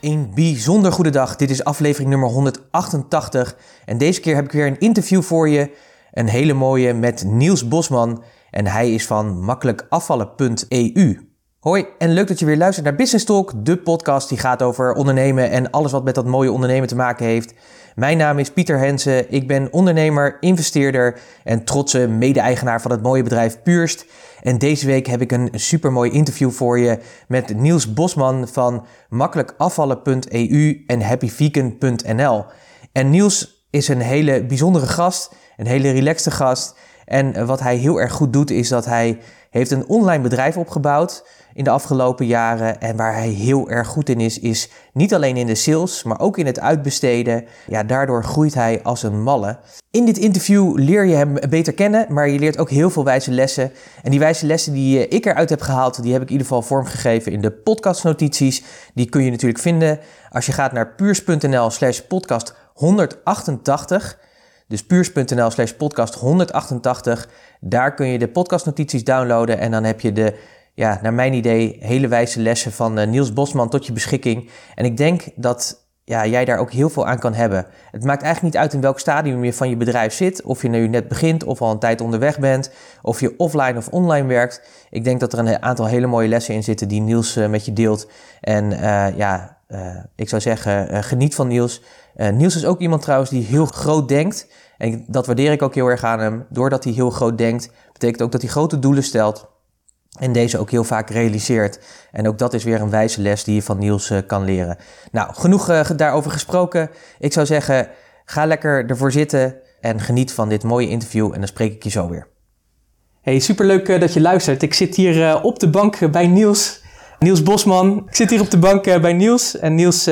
Een bijzonder goede dag. Dit is aflevering nummer 188. En deze keer heb ik weer een interview voor je. Een hele mooie met Niels Bosman. En hij is van makkelijkafvallen.eu. Hoi en leuk dat je weer luistert naar Business Talk, de podcast die gaat over ondernemen en alles wat met dat mooie ondernemen te maken heeft. Mijn naam is Pieter Hensen. Ik ben ondernemer, investeerder en trotse mede-eigenaar van het mooie bedrijf Puurst. En deze week heb ik een supermooi interview voor je met Niels Bosman van makkelijkafvallen.eu en happyvegan.nl. En Niels is een hele bijzondere gast, een hele relaxte gast. En wat hij heel erg goed doet is dat hij heeft een online bedrijf opgebouwd in de afgelopen jaren. En waar hij heel erg goed in is, is niet alleen in de sales, maar ook in het uitbesteden. Ja, daardoor groeit hij als een malle. In dit interview leer je hem beter kennen, maar je leert ook heel veel wijze lessen. En die wijze lessen die eh, ik eruit heb gehaald, die heb ik in ieder geval vormgegeven in de podcastnotities. Die kun je natuurlijk vinden als je gaat naar puurs.nl slash podcast 188. Dus puurs.nl slash podcast 188. Daar kun je de podcastnotities downloaden en dan heb je de ja, naar mijn idee, hele wijze lessen van uh, Niels Bosman tot je beschikking. En ik denk dat ja, jij daar ook heel veel aan kan hebben. Het maakt eigenlijk niet uit in welk stadium je van je bedrijf zit. Of je nu net begint of al een tijd onderweg bent. Of je offline of online werkt. Ik denk dat er een aantal hele mooie lessen in zitten die Niels uh, met je deelt. En uh, ja, ik zou zeggen, geniet van Niels. Niels is ook iemand trouwens die heel groot denkt. En dat waardeer ik ook heel erg aan hem. Doordat hij heel groot denkt, betekent ook dat hij grote doelen stelt. En deze ook heel vaak realiseert. En ook dat is weer een wijze les die je van Niels uh, kan leren. Nou, genoeg uh, daarover gesproken. Ik zou zeggen, ga lekker ervoor zitten en geniet van dit mooie interview. En dan spreek ik je zo weer. Hey, superleuk uh, dat je luistert. Ik zit hier op de bank bij Niels. Niels Bosman. Ik zit hier op de bank bij Niels. En Niels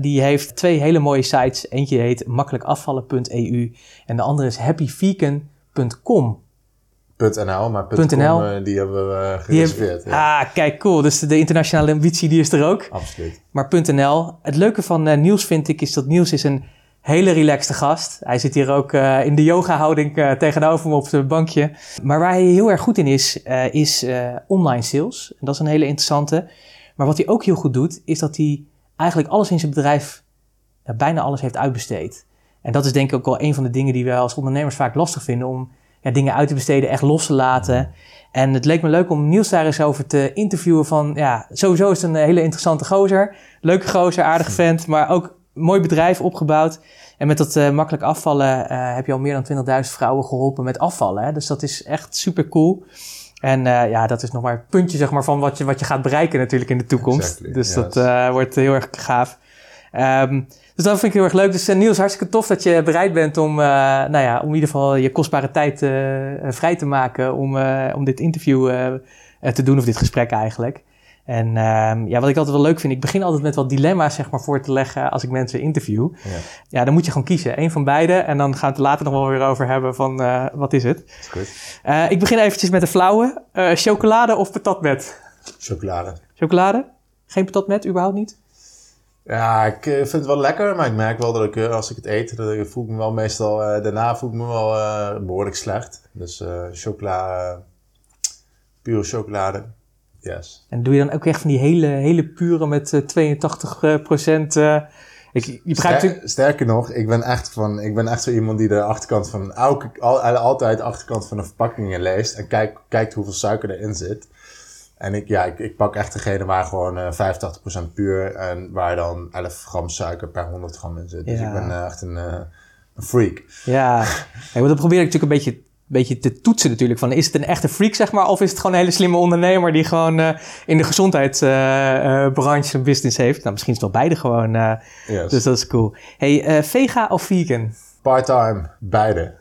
die heeft twee hele mooie sites. Eentje heet makkelijkafvallen.eu en de andere is happyvegan.com. .nl, maar .nl, uh, die hebben we uh, gereserveerd. Ja. Ah, kijk, cool. Dus de internationale ambitie die is er ook. Absoluut. Maar .nl, het leuke van uh, Niels vind ik, is dat Niels is een hele relaxte gast. Hij zit hier ook in de yoga-houding tegenover me op het bankje. Maar waar hij heel erg goed in is, is online sales. En dat is een hele interessante. Maar wat hij ook heel goed doet, is dat hij eigenlijk alles in zijn bedrijf, bijna alles heeft uitbesteed. En dat is denk ik ook wel een van de dingen die we als ondernemers vaak lastig vinden om ja, dingen uit te besteden, echt los te laten. En het leek me leuk om Niels daar eens over te interviewen van, ja, sowieso is het een hele interessante gozer. Leuke gozer, aardige vent, maar ook mooi bedrijf opgebouwd. En met dat uh, makkelijk afvallen uh, heb je al meer dan 20.000 vrouwen geholpen met afvallen. Hè? Dus dat is echt super cool. En uh, ja, dat is nog maar een puntje zeg maar, van wat je, wat je gaat bereiken natuurlijk in de toekomst. Exactly, dus yes. dat wordt heel erg gaaf. Um, dus dat vind ik heel erg leuk. Dus uh, Niels, hartstikke tof dat je bereid bent om, uh, nou ja, om in ieder geval je kostbare tijd uh, vrij te maken om, om dit interview te doen, of dit gesprek eigenlijk. En ehm, ja, wat ik altijd wel leuk vind, ik begin altijd met wat dilemma's zeg maar, voor te leggen als ik mensen interview. Ja, ja dan moet je gewoon kiezen. Eén van beide. En dan gaan we het later nog wel weer over hebben van wat is het. Is goed. ik begin eventjes met de flauwe. chocolade of patatmet? Chocolade. Chocolade? Geen patatmet, überhaupt niet? Ja, ik eh, vind het wel lekker, maar ik merk wel dat ik, eh, als ik het eet, dat ik, voel ik me wel meestal, uh, daarna voel ik me wel uh, behoorlijk slecht. Dus uh, chocola, pure chocolade, yes. En doe je dan ook echt van die hele, hele pure met 82 procent... Ik, je begrijpt Ster, sterker nog, ik ben echt van, ik ben echt zo iemand die de achterkant van elke, al, altijd de achterkant van de verpakkingen leest en kijkt, kijkt hoeveel suiker erin zit. En ik, ja, ik, ik pak echt degene waar gewoon uh, eh, 85% puur en waar dan 11 gram suiker per 100 gram in zit. Dus ik ben uh, echt een, uh, een, freak. Ja, hey, dat probeer ik natuurlijk een beetje, beetje te toetsen natuurlijk. Van, is het een echte freak, zeg maar, of is het gewoon een hele slimme ondernemer die gewoon in de gezondheidsbranche een business heeft? Nou, misschien is het wel beide gewoon. Yes. Dus dat is cool. Hey, vega of vegan? Part-time, beide.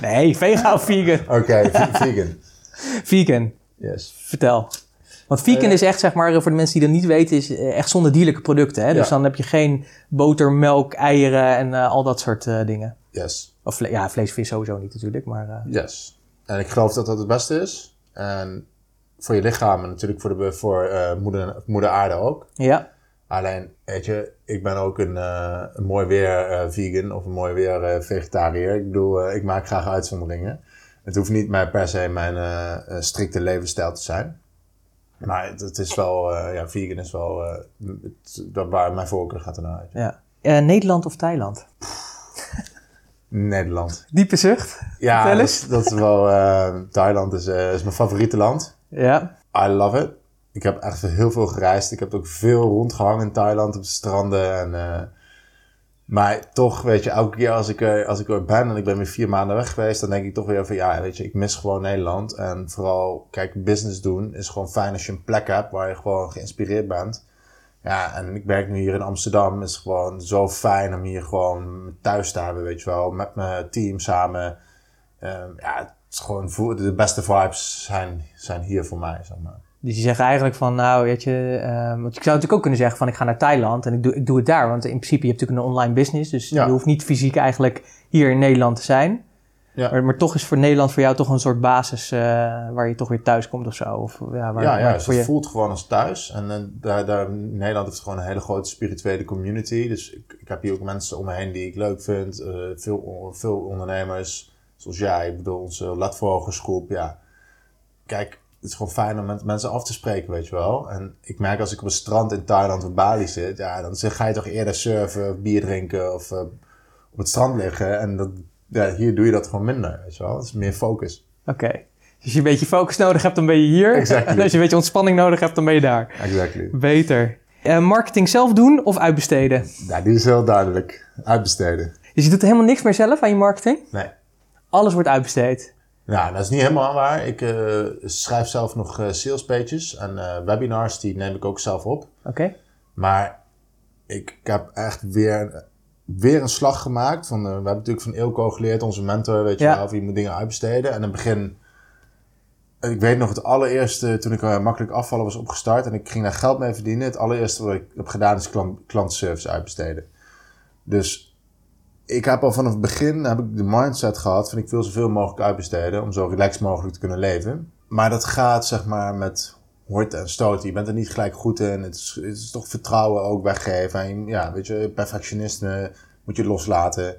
Nee, vega of vegan? Oké, okay, vegan. vegan. Yes. Vertel. Want vegan uh, is echt, zeg maar, voor de mensen die dat niet weten, is eh, echt zonder dierlijke producten. Hè? Dus dan heb je geen boter, melk, eieren en uh, al dat soort dingen. Yes. Of ja, vlees, vis sowieso niet natuurlijk, maar... Yes. En ik geloof dat dat het beste is. En voor je lichaam en natuurlijk voor, de, voor moeder, moeder aarde ook. Ja. Alleen, weet je, ik ben ook een, een mooi weer vegan of een mooi weer vegetariër. Ik bedoel, ik maak graag uitzonderingen. Het hoeft niet mij per se mijn strikte levensstijl te zijn. Maar het, is wel, uh, ja, vegan is wel uh, het, waar mijn voorkeur gaat ernaar uit. Ja. Uh, Nederland of Thailand? Nederland. Diepe zucht? Ja, dat, dat, is wel... Thailand is, is mijn favoriete land. Ja. I love it. Ik heb echt heel veel gereisd. Ik heb ook veel rondgehangen in Thailand op de stranden. En maar toch, weet je, elke keer als ik, er, als ik er ben en ik ben weer vier maanden weg geweest, dan denk ik toch weer van ja, weet je, ik mis gewoon Nederland. En vooral, kijk, business doen is gewoon fijn als je een plek hebt waar je gewoon geïnspireerd bent. Ja, en ik werk nu hier in Amsterdam. is gewoon zo fijn om hier gewoon thuis te hebben, weet je wel. Met mijn team samen. Um, ja, het is gewoon de beste vibes zijn, zijn hier voor mij, zeg maar. Dus die zeggen eigenlijk van, nou, weet je, uh, want ik zou natuurlijk ook kunnen zeggen van, ik ga naar Thailand en ik doe, ik doe het daar. Want in principe, je hebt natuurlijk een online business, dus je hoeft niet fysiek eigenlijk hier in Nederland te zijn. Ja. Maar, maar, toch is voor Nederland voor jou toch een soort basis uh, waar je toch weer thuis komt of zo. Of, ja, waar, ja, ja dus het je... voelt gewoon als thuis. En uh, daar, daar, Nederland heeft gewoon een hele grote spirituele community. Dus ik, ik heb hier ook mensen om me heen die ik leuk vind. Uh, veel, veel ondernemers, zoals jij. Ik bedoel, onze Latvolgersgroep, ja. Kijk, het is gewoon fijn om met mensen af te spreken, weet je wel. En ik merk als ik op een strand in Thailand of Bali zit, ja, dan ga je toch eerder surfen, bier drinken of uh, op het strand liggen. En dat, ja, hier doe je dat gewoon minder, weet je wel. Het is meer focus. Oké. Dus als je een beetje focus nodig hebt, dan ben je hier. Exactly. En als je een beetje ontspanning nodig hebt, dan ben je daar. Exactly. Beter. Uh, marketing zelf doen of uitbesteden? Ja, die is heel duidelijk. Uitbesteden. Dus je doet helemaal niks meer zelf aan je marketing? Nee. Alles wordt uitbesteed? Ja, dat is niet helemaal waar. Ik uh, schrijf zelf nog uh, sales pages en uh, webinars, die neem ik ook zelf op. Oké. Maar ik, ik, heb echt weer, weer een slag gemaakt. Van, we hebben natuurlijk van Ilko geleerd, onze mentor, weet je wel, of je moet dingen uitbesteden. En in het begin, ik weet nog het allereerste, toen ik makkelijk afvallen was opgestart en ik ging daar geld mee verdienen. Het allereerste wat ik heb gedaan is klant, klantenservice uitbesteden. Dus ik heb al vanaf het begin heb ik de mindset gehad van ik wil zoveel mogelijk uitbesteden om zo relaxed mogelijk te kunnen leven. Maar dat gaat zeg maar met horten en stoten. Je bent er niet gelijk goed in. Het is, het is toch vertrouwen ook weggeven. En ja, weet je, perfectionisme moet je loslaten.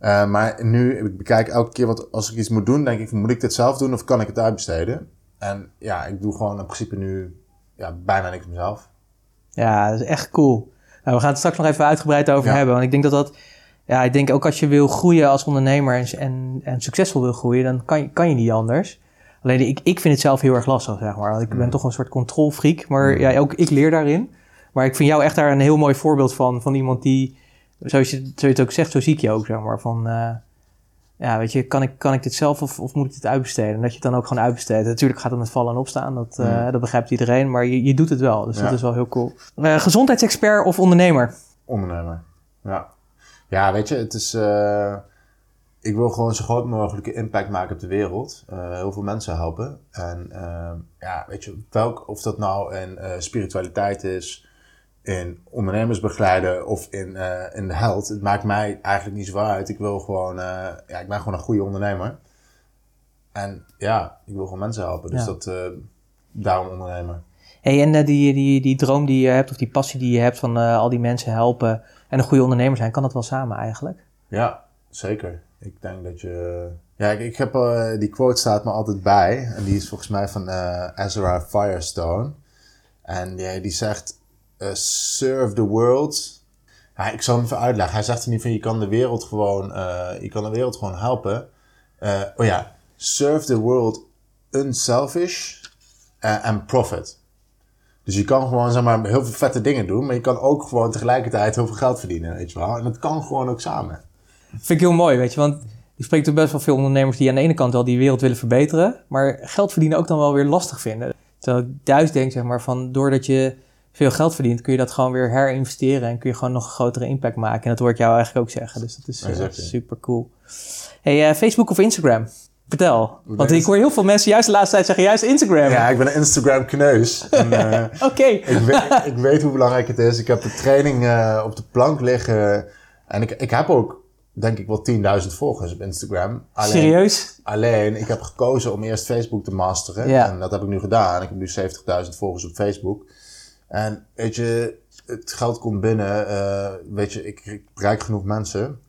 Uh, maar nu, ik bekijk elke keer wat, als ik iets moet doen, denk ik, moet ik dit zelf doen of kan ik het uitbesteden? En ja, ik doe gewoon in principe nu ja, bijna niks mezelf. Ja, dat is echt cool. Nou, we gaan het straks nog even uitgebreid over hebben. Want ik denk dat dat ja, ik denk ook als je wil groeien als ondernemer en, en, succesvol wil groeien, dan kan je, kan je niet anders. Alleen ik, ik vind het zelf heel erg lastig, zeg maar. Ik ben mm. toch een soort controlfreak, maar mm. ja, ook ik leer daarin. Maar ik vind jou echt daar een heel mooi voorbeeld van, van iemand die, zoals je, zoals je het ook zegt, zo zie ik je ook, zeg maar. Van, uh, ja, weet je, kan ik, kan ik dit zelf of, of moet ik dit uitbesteden? En dat je het dan ook gewoon uitbesteedt. Natuurlijk gaat het met vallen en opstaan, dat, uh, dat begrijpt iedereen, maar je, je doet het wel. Dus dat is wel heel cool. Uh, gezondheidsexpert of ondernemer? Ondernemer, ja. Ja, weet je, het is. Uh, ik wil gewoon zo groot mogelijke impact maken op de wereld. Uh, heel veel mensen helpen. En uh, ja, weet je, welk, of dat nou in spiritualiteit is, in ondernemers begeleiden of in, in de held. Het maakt mij eigenlijk niet zo uit. Ik wil gewoon, ja, ik ben gewoon een goede ondernemer. En ja, ik wil gewoon mensen helpen. Dus dat, daarom ondernemer. Hey, en die, die, die droom die je hebt, of die passie die je hebt van al die mensen helpen en een goede ondernemer zijn, kan dat wel samen eigenlijk? Ja, zeker. Ik denk dat je. Ja, ik, ik heb uh, die quote staat me altijd bij. En die is volgens mij van uh, Ezra Firestone. En die, die zegt: uh, Serve the world. Ik zal hem even uitleggen. Hij zegt er niet van je kan de wereld gewoon, je kan de wereld gewoon helpen. oh ja, serve the world unselfish and profit. Dus je kan gewoon zeg maar, heel veel vette dingen doen, maar je kan ook gewoon tegelijkertijd heel veel geld verdienen, weet je wel. En dat kan gewoon ook samen. Vind ik heel mooi, weet je, want ik spreek toch best wel veel ondernemers die aan de ene kant wel die wereld willen verbeteren, maar geld verdienen ook dan wel weer lastig vinden. Terwijl ik juist denk, zeg maar, van doordat je veel geld verdient, kun je dat gewoon weer herinvesteren en kun je gewoon nog een grotere impact maken. En dat hoor ik jou eigenlijk ook zeggen, dus dat is uh, super cool. Hey, uh, Facebook of Instagram? Vertel. Want ik hoor heel veel mensen juist de laatste tijd zeggen, juist Instagram. Ja, ik ben een Instagram-kneus. uh, Oké. ik, weet, ik weet hoe belangrijk het is. Ik heb de training uh, op de plank liggen. En ik, ik heb ook denk ik wel 10.000 volgers op Instagram. Alleen, Serieus? Alleen, ik heb gekozen om eerst Facebook te masteren. Ja. En dat heb ik nu gedaan. Ik heb nu 70.000 volgers op Facebook. En weet je, het geld komt binnen. Uh, weet je, ik, ik bereik genoeg mensen.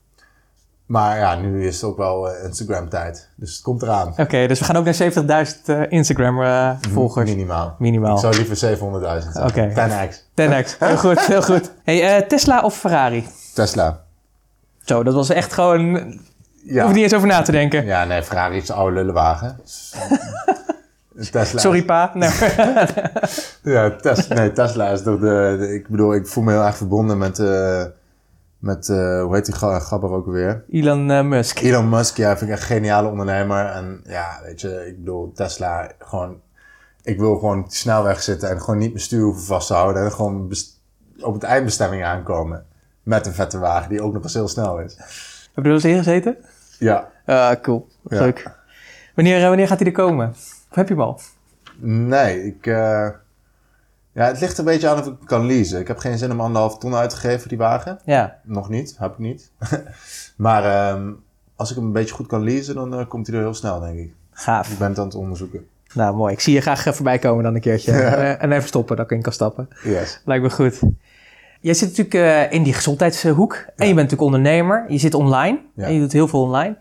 Maar ja, nu is het ook wel uh, Instagram-tijd. Dus het komt eraan. Oké, dus we gaan ook naar 70.000 uh, Instagram-volgers. Minimaal. Minimaal. Ik zou liever 700.000 Oké. 10x. 10x. Heel goed, heel goed. Hey, uh, Tesla of Ferrari? Tesla. Zo, dat was echt gewoon... Ja. Hoef niet eens over na te denken. Ja, nee, Ferrari is een oude lullenwagen. Tesla. Sorry pa. Nee. ja, Tesla, nee, Tesla is toch de, Ik bedoel, ik voel me heel erg verbonden met... Uh, met, uh, hoe heet die gabber ook weer? Elon uh, Musk. Elon Musk, ja, vind ik een geniale ondernemer. En ja, weet je, ik bedoel, Tesla, gewoon... Ik wil gewoon op de snelweg zitten en gewoon niet mijn stuur hoeven vast te houden. En gewoon op het eindbestemming aankomen. Met een vette wagen die ook nog eens heel snel is. Heb je er eens in gezeten? Ja. Ah, cool. Leuk. Wanneer, wanneer gaat hij er komen? Of heb je hem al? Nee, ik... Ja, het ligt een beetje aan of ik kan leasen. Ik heb geen zin om anderhalf ton uit te geven voor die wagen. Ja. Nog niet, heb ik niet. maar um, als ik hem een beetje goed kan leasen, dan uh, komt hij er heel snel, denk ik. Gaaf. Ik ben het aan het onderzoeken. Nou, mooi. Ik zie je graag voorbij komen dan een keertje. uh, en even stoppen, dat ik in kan stappen. Yes. Lijkt me goed. Jij zit natuurlijk uh, in die gezondheidshoek. En je bent natuurlijk ondernemer. Je zit online. Ja. En je doet heel veel online.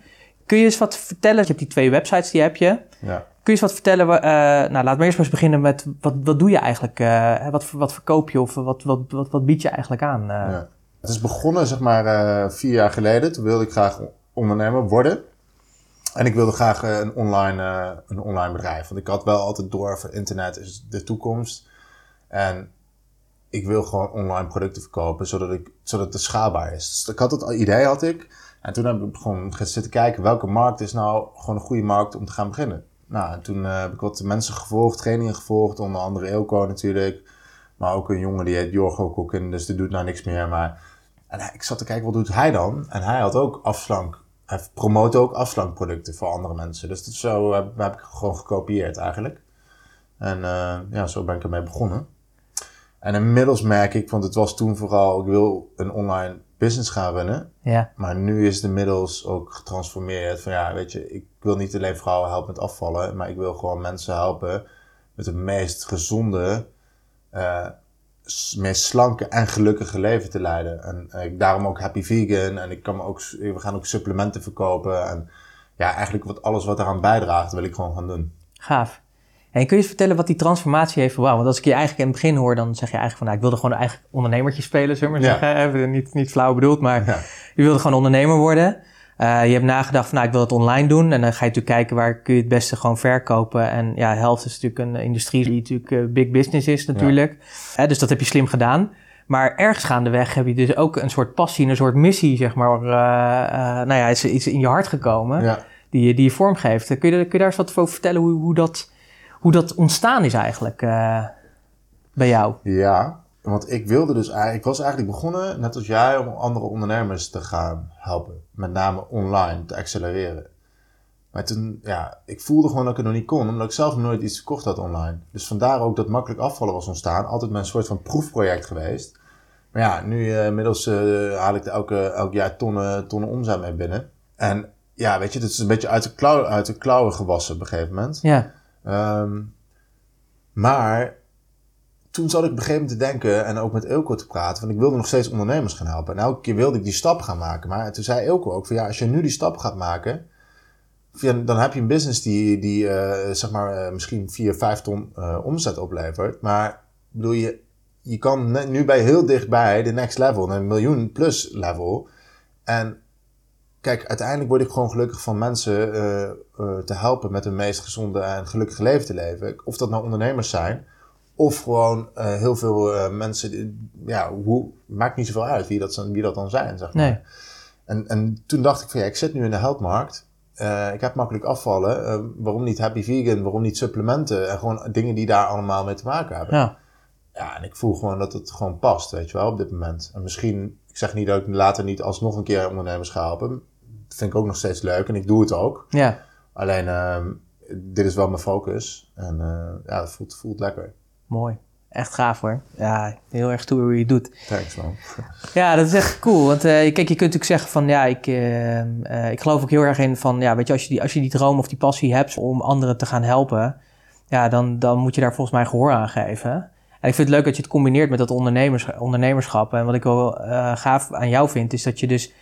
Kun je eens wat vertellen? Je hebt die twee websites, die heb je. Ja. Kun je eens wat vertellen? Uh, nou, laten we eerst maar eens beginnen met wat, wat doe je eigenlijk? Uh, wat, wat verkoop je of wat, wat, wat, wat bied je eigenlijk aan? Uh? Ja. Het is begonnen zeg maar vier jaar geleden. Toen wilde ik graag ondernemer worden. En ik wilde graag een, online, een online bedrijf. Want ik had wel altijd door van internet is de toekomst. En ik wil gewoon online producten verkopen, zodat, ik, zodat het schaalbaar is. Dus ik had het idee, had ik. En toen heb ik gewoon zitten kijken welke markt is nou gewoon een goede markt om te gaan beginnen. Nou, en toen uh, heb ik wat mensen gevolgd, trainingen gevolgd, onder andere Eelco natuurlijk. Maar ook een jongen die heet Jorgo Kokken, dus die doet nou niks meer. Maar en ik zat te kijken, wat doet hij dan? En hij had ook afslank. Hij promoot ook afslankproducten voor andere mensen. Dus dat zo heb, heb ik gewoon gekopieerd eigenlijk. En uh, ja, zo ben ik ermee begonnen. En inmiddels merk ik, want het was toen vooral, ik wil een online business gaan runnen. Ja. Maar nu is het inmiddels ook getransformeerd van ja, weet je, ik wil niet alleen vrouwen helpen met afvallen, maar ik wil gewoon mensen helpen met het meest gezonde, uh, meest slanke en gelukkige leven te leiden. En uh, ik, daarom ook Happy Vegan en ik kan ook, we gaan ook supplementen verkopen en ja, eigenlijk wat, alles wat eraan bijdraagt wil ik gewoon gaan doen. Gaaf. En kun je eens vertellen wat die transformatie heeft verwacht? Want als ik je eigenlijk in het begin hoor, dan zeg je eigenlijk van... Nou, ik wilde gewoon eigenlijk ondernemertje spelen, zullen we maar zeggen. Even niet, niet flauw bedoeld, maar je wilde gewoon ondernemer worden. Uh, je hebt nagedacht van, nou, ik wil het online doen. En dan ga je natuurlijk kijken waar kun je het beste gewoon verkopen. En ja, helft is natuurlijk een industrie die natuurlijk uh, big business is natuurlijk. Uh, dus dat heb je slim gedaan. Maar ergens gaandeweg heb je dus ook een soort passie, een soort missie, zeg maar. nou ja, is iets in je hart gekomen die, je, die je vormgeeft. Kun je, kun je daar eens wat over vertellen hoe, hoe dat hoe dat ontstaan is eigenlijk uh, bij jou. Ja, want ik wilde dus eigenlijk, ik was eigenlijk begonnen, net als jij, om andere ondernemers te gaan helpen. Met name online, te accelereren. Maar toen, ja, ik voelde gewoon dat ik het nog niet kon, omdat ik zelf nooit iets verkocht had online. Dus vandaar ook dat makkelijk afvallen was ontstaan. Altijd mijn soort van proefproject geweest. Maar ja, nu uh, inmiddels uh, haal ik er elke, elk jaar tonnen, tonnen omzet mee binnen. En ja, weet je, het is een beetje uit de, klauw, uit de klauwen gewassen op een gegeven moment. Ja. Um, maar toen zat ik op een gegeven moment te denken en ook met Ilko te praten, want ik wilde nog steeds ondernemers gaan helpen. En elke keer wilde ik die stap gaan maken. Maar toen zei Ilko ook van ja, als je nu die stap gaat maken, dan heb je een business die, die uh, zeg maar uh, misschien 4, 5 ton uh, omzet oplevert. Maar bedoel je, je kan nu bij heel dichtbij de next level, een miljoen plus level. En kijk, uiteindelijk word ik gewoon gelukkig van mensen uh, uh, te helpen met een meest gezonde en gelukkige leven te leven. Of dat nou ondernemers zijn, of gewoon uh, heel veel mensen. Die, ja, hoe, maakt niet zoveel uit wie dat, wie dat dan zijn, zeg maar. Nee. En, en toen dacht ik van ja, ik zit nu in de heldmarkt. ik heb makkelijk afvallen. waarom niet happy vegan? Waarom niet supplementen? En gewoon dingen die daar allemaal mee te maken hebben. Ja. Ja, en ik voel gewoon dat het gewoon past, weet je wel, op dit moment. En misschien, ik zeg niet dat ik later niet alsnog een keer ondernemers ga helpen vind ik ook nog steeds leuk en ik doe het ook. Ja. Alleen, uh, dit is wel mijn focus en uh, ja, het voelt, voelt lekker. Mooi. Echt gaaf hoor. Ja, heel erg stoer hoe je het doet. Thanks man. Ja, dat is echt cool. Want uh, kijk, je kunt natuurlijk zeggen van ja, ik, uh, ik geloof ook heel erg in van ja, weet je, als je die, als je die droom of die passie hebt om anderen te gaan helpen, ja, dan, dan moet je daar volgens mij gehoor aan geven. En ik vind het leuk dat je het combineert met dat ondernemers, ondernemerschap. En wat ik wel gaaf aan jou vind, is dat je dus,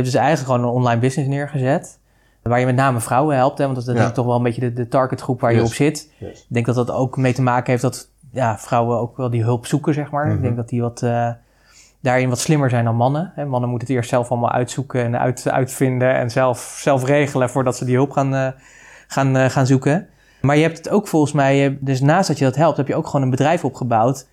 hebt dus eigenlijk gewoon een online business neergezet. Waar je met name vrouwen helpt, hè, want dat is denk ik toch wel een beetje de, de targetgroep waar je op zit. Ik denk dat dat ook mee te maken heeft dat ja, vrouwen ook wel die hulp zoeken, zeg maar. Ik mhm. denk dat die wat, uh, daarin wat slimmer zijn dan mannen. Hè. Mannen moeten het eerst zelf allemaal uitzoeken en uit, uitvinden en zelf, zelf regelen voordat ze die hulp gaan, uh, gaan, uh, gaan zoeken. Maar je hebt het ook volgens mij, dus naast dat je dat helpt, heb je ook gewoon een bedrijf opgebouwd.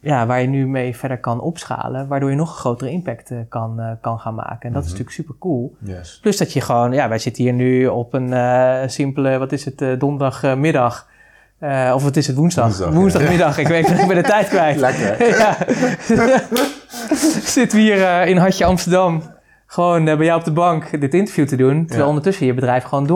Ja, waar je nu mee verder kan opschalen, waardoor je nog een grotere impact kan, kan gaan maken. En dat is mhm. natuurlijk super cool. Yes. Plus dat je gewoon, ja, wij zitten hier nu op een simpele, wat is het, donderdagmiddag. Of het is het woensdag. Woensdagmiddag. Ik weet ik ben de tijd kwijt. Lekker. ja. Zitten we hier in Hartje Amsterdam. Gewoon bij jou op de bank dit interview te doen. Terwijl ondertussen je bedrijf gewoon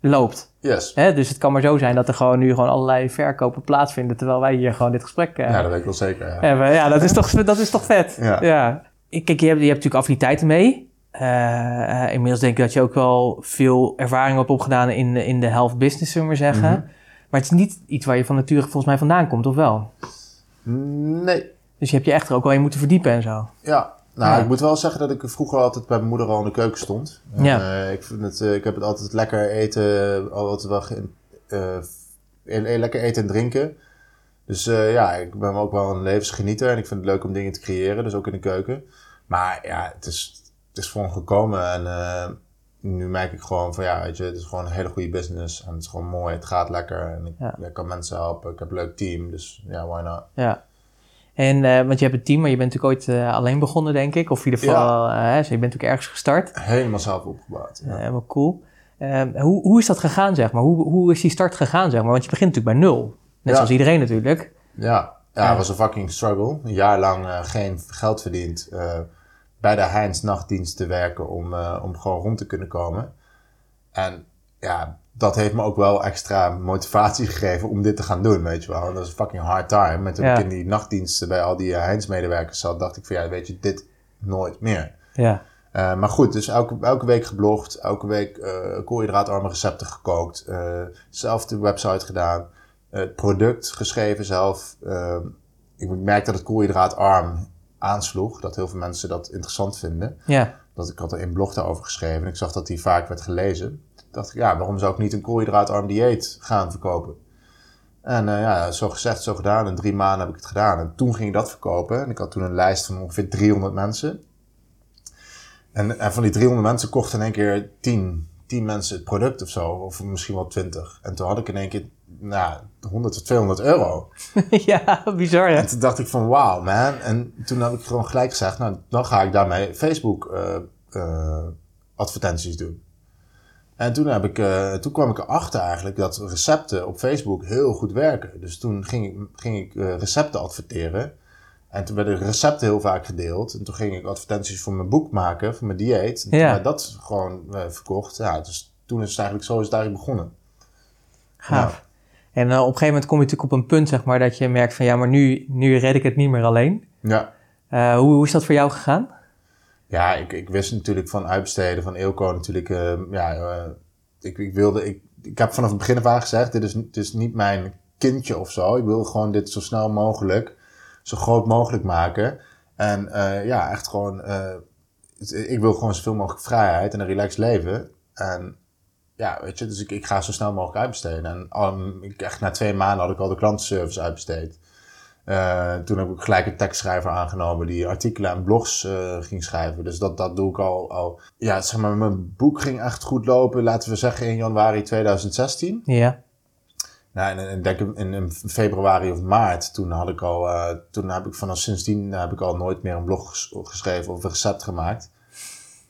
doorloopt. Yes. Hè? Dus het kan maar zo zijn dat er gewoon nu gewoon allerlei verkopen plaatsvinden. Terwijl wij hier gewoon dit gesprek ja, dat weet ik wel zeker. Ja, hebben. ja dat, is toch, dat is toch vet. Ja. ja. Kijk, je hebt, je hebt natuurlijk affiniteiten mee. inmiddels denk ik dat je ook wel veel ervaring hebt opgedaan in, in de health business, zullen we maar zeggen. Mhm. Maar het is niet iets waar je van nature volgens mij vandaan komt, of wel? Nee. Dus je hebt je echt er ook wel in moeten verdiepen en zo? Ja. Nou, ik moet wel zeggen dat ik vroeger altijd bij mijn moeder al in de keuken stond. Ja. Uh, ik, vind het, uh, ik heb het altijd lekker eten, altijd wel uh, lekker eten en drinken. Dus ja, ik ben ook wel een levensgenieter en ik vind het leuk om dingen te creëren, dus ook in de keuken. Maar ja, het is, het is gewoon gekomen en nu merk ik gewoon van ja, weet je, het is gewoon een hele goede business. En het is gewoon mooi, het gaat lekker. En ik, kan mensen helpen, ik heb een leuk team. Dus ja, why not? Ja. En, uh, want je hebt een team, maar je bent natuurlijk ooit uh, alleen begonnen, denk ik. Of in ieder geval, ja. uh, je bent natuurlijk ergens gestart. Helemaal zelf opgebouwd. Ja. helemaal cool. Ehm, hoe, hoe is dat gegaan, zeg maar? Hoe, hoe is die start gegaan, zeg maar? Want je begint natuurlijk bij nul. Net zoals iedereen natuurlijk. Ja, ja, het was een fucking struggle. Een jaar lang geen geld verdiend bij de Heinz nachtdienst te werken om, om gewoon rond te kunnen komen. En ja, dat heeft me ook wel extra motivatie gegeven om dit te gaan doen, weet je wel. Dat is fucking hard time. Met toen ik in die nachtdiensten bij al die uh, Heinz-medewerkers zat, dacht ik van ja, weet je, dit nooit meer. Ja. Uh, maar goed, dus elke, elke week geblogd, elke week uh, koolhydraatarme recepten gekookt, uh, zelf de website gedaan, het product geschreven zelf. ik merk dat het koolhydraatarm aansloeg. Dat heel veel mensen dat interessant vinden. Ja. Dat ik had er een blog daarover geschreven. En ik zag dat die vaak werd gelezen. Dacht ik, ja, waarom zou ik niet een koolhydraatarm dieet gaan verkopen? En uh, ja, zo gezegd, zo gedaan. In drie maanden heb ik het gedaan. En toen ging ik dat verkopen. En ik had toen een lijst van ongeveer 300 mensen. En, en van die 300 mensen kochten in één keer 10, 10 mensen het product of zo. Of misschien wel 20. En toen had ik in één keer nou, 100 tot 200 euro. ja, bizar hè? En toen dacht ik van wauw man. En toen heb ik gewoon gelijk gezegd, nou dan ga ik daarmee Facebook uh, uh, advertenties doen. En toen, heb ik, uh, toen kwam ik erachter eigenlijk dat recepten op Facebook heel goed werken. Dus toen ging ik, ging ik recepten adverteren. En toen werden recepten heel vaak gedeeld. En toen ging ik advertenties voor mijn boek maken, voor mijn dieet. En ja. toen dat gewoon verkocht. Ja, dus toen is het eigenlijk zo is het eigenlijk begonnen. Gaaf. En uh, op een gegeven moment kom je natuurlijk op een punt, zeg maar, dat je merkt van ja, maar nu, nu red ik het niet meer alleen. Ja. Hoe, hoe is dat voor jou gegaan? Ja, ik, ik wist natuurlijk van uitbesteden, van Eelco natuurlijk, uh, ja, ik, ik wilde, ik, ik heb vanaf het begin af aan gezegd, dit is, dit is niet mijn kindje of zo. Ik wil gewoon dit zo snel mogelijk, zo groot mogelijk maken. En ja, echt gewoon, ik wil gewoon zoveel mogelijk vrijheid en een relaxed leven. En ja, weet je, dus ik, ik ga zo snel mogelijk uitbesteden. En um, ik, echt na twee maanden had ik al de klantenservice uitbesteed. Uh, toen heb ik gelijk een tekstschrijver aangenomen die artikelen en blogs uh, ging schrijven. Dus dat, dat doe ik al, al. Ja, zeg maar, mijn boek ging echt goed lopen, laten we zeggen in januari 2016. Ja. Nou, en, en denk in, in, februari of maart, toen had ik al, uh, toen heb ik vanaf sindsdien heb ik al nooit meer een blog geschreven of een recept gemaakt.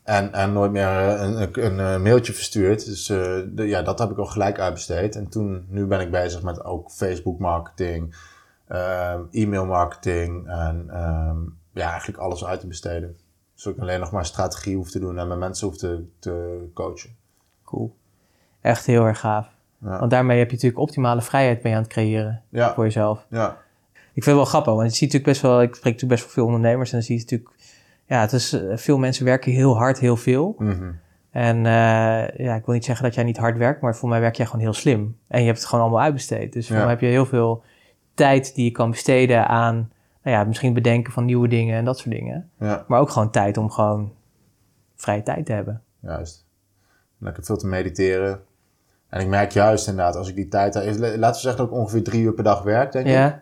En, en nooit meer eh, een, een, een eh, mailtje verstuurd. Dus de, ja, dat heb ik al gelijk uitbesteed. En toen, nu ben ik bezig met ook Facebook marketing, e-mail marketing en um, ja, eigenlijk alles uit te besteden. Zodat ik alleen nog maar strategie hoef te doen en mijn mensen hoef te, te coachen. Cool. Echt heel erg gaaf. Ja. Want daarmee heb je natuurlijk optimale vrijheid mee aan het creëren ja. voor jezelf. Ja. Ik vind het wel grappig, want je ziet natuurlijk best wel, ik spreek natuurlijk best wel veel ondernemers en dan zie je natuurlijk, ja, het is, eh, veel mensen werken heel hard, heel veel. Mhm. En uh, ja, ik wil niet zeggen dat jij niet hard werkt, maar voor mij werk jij gewoon heel slim. En je hebt het gewoon allemaal uitbesteed. Dus voor mij heb je heel veel tijd die je kan besteden aan, nou ja, misschien bedenken van nieuwe dingen en dat soort dingen. Ja. Maar ook gewoon tijd om gewoon vrije tijd te hebben. Juist. Lekker veel te mediteren. En ik merk juist inderdaad, als ik die tijd... Laten we zeggen dat ik ongeveer drie uur per dag werk, denk ja. ik.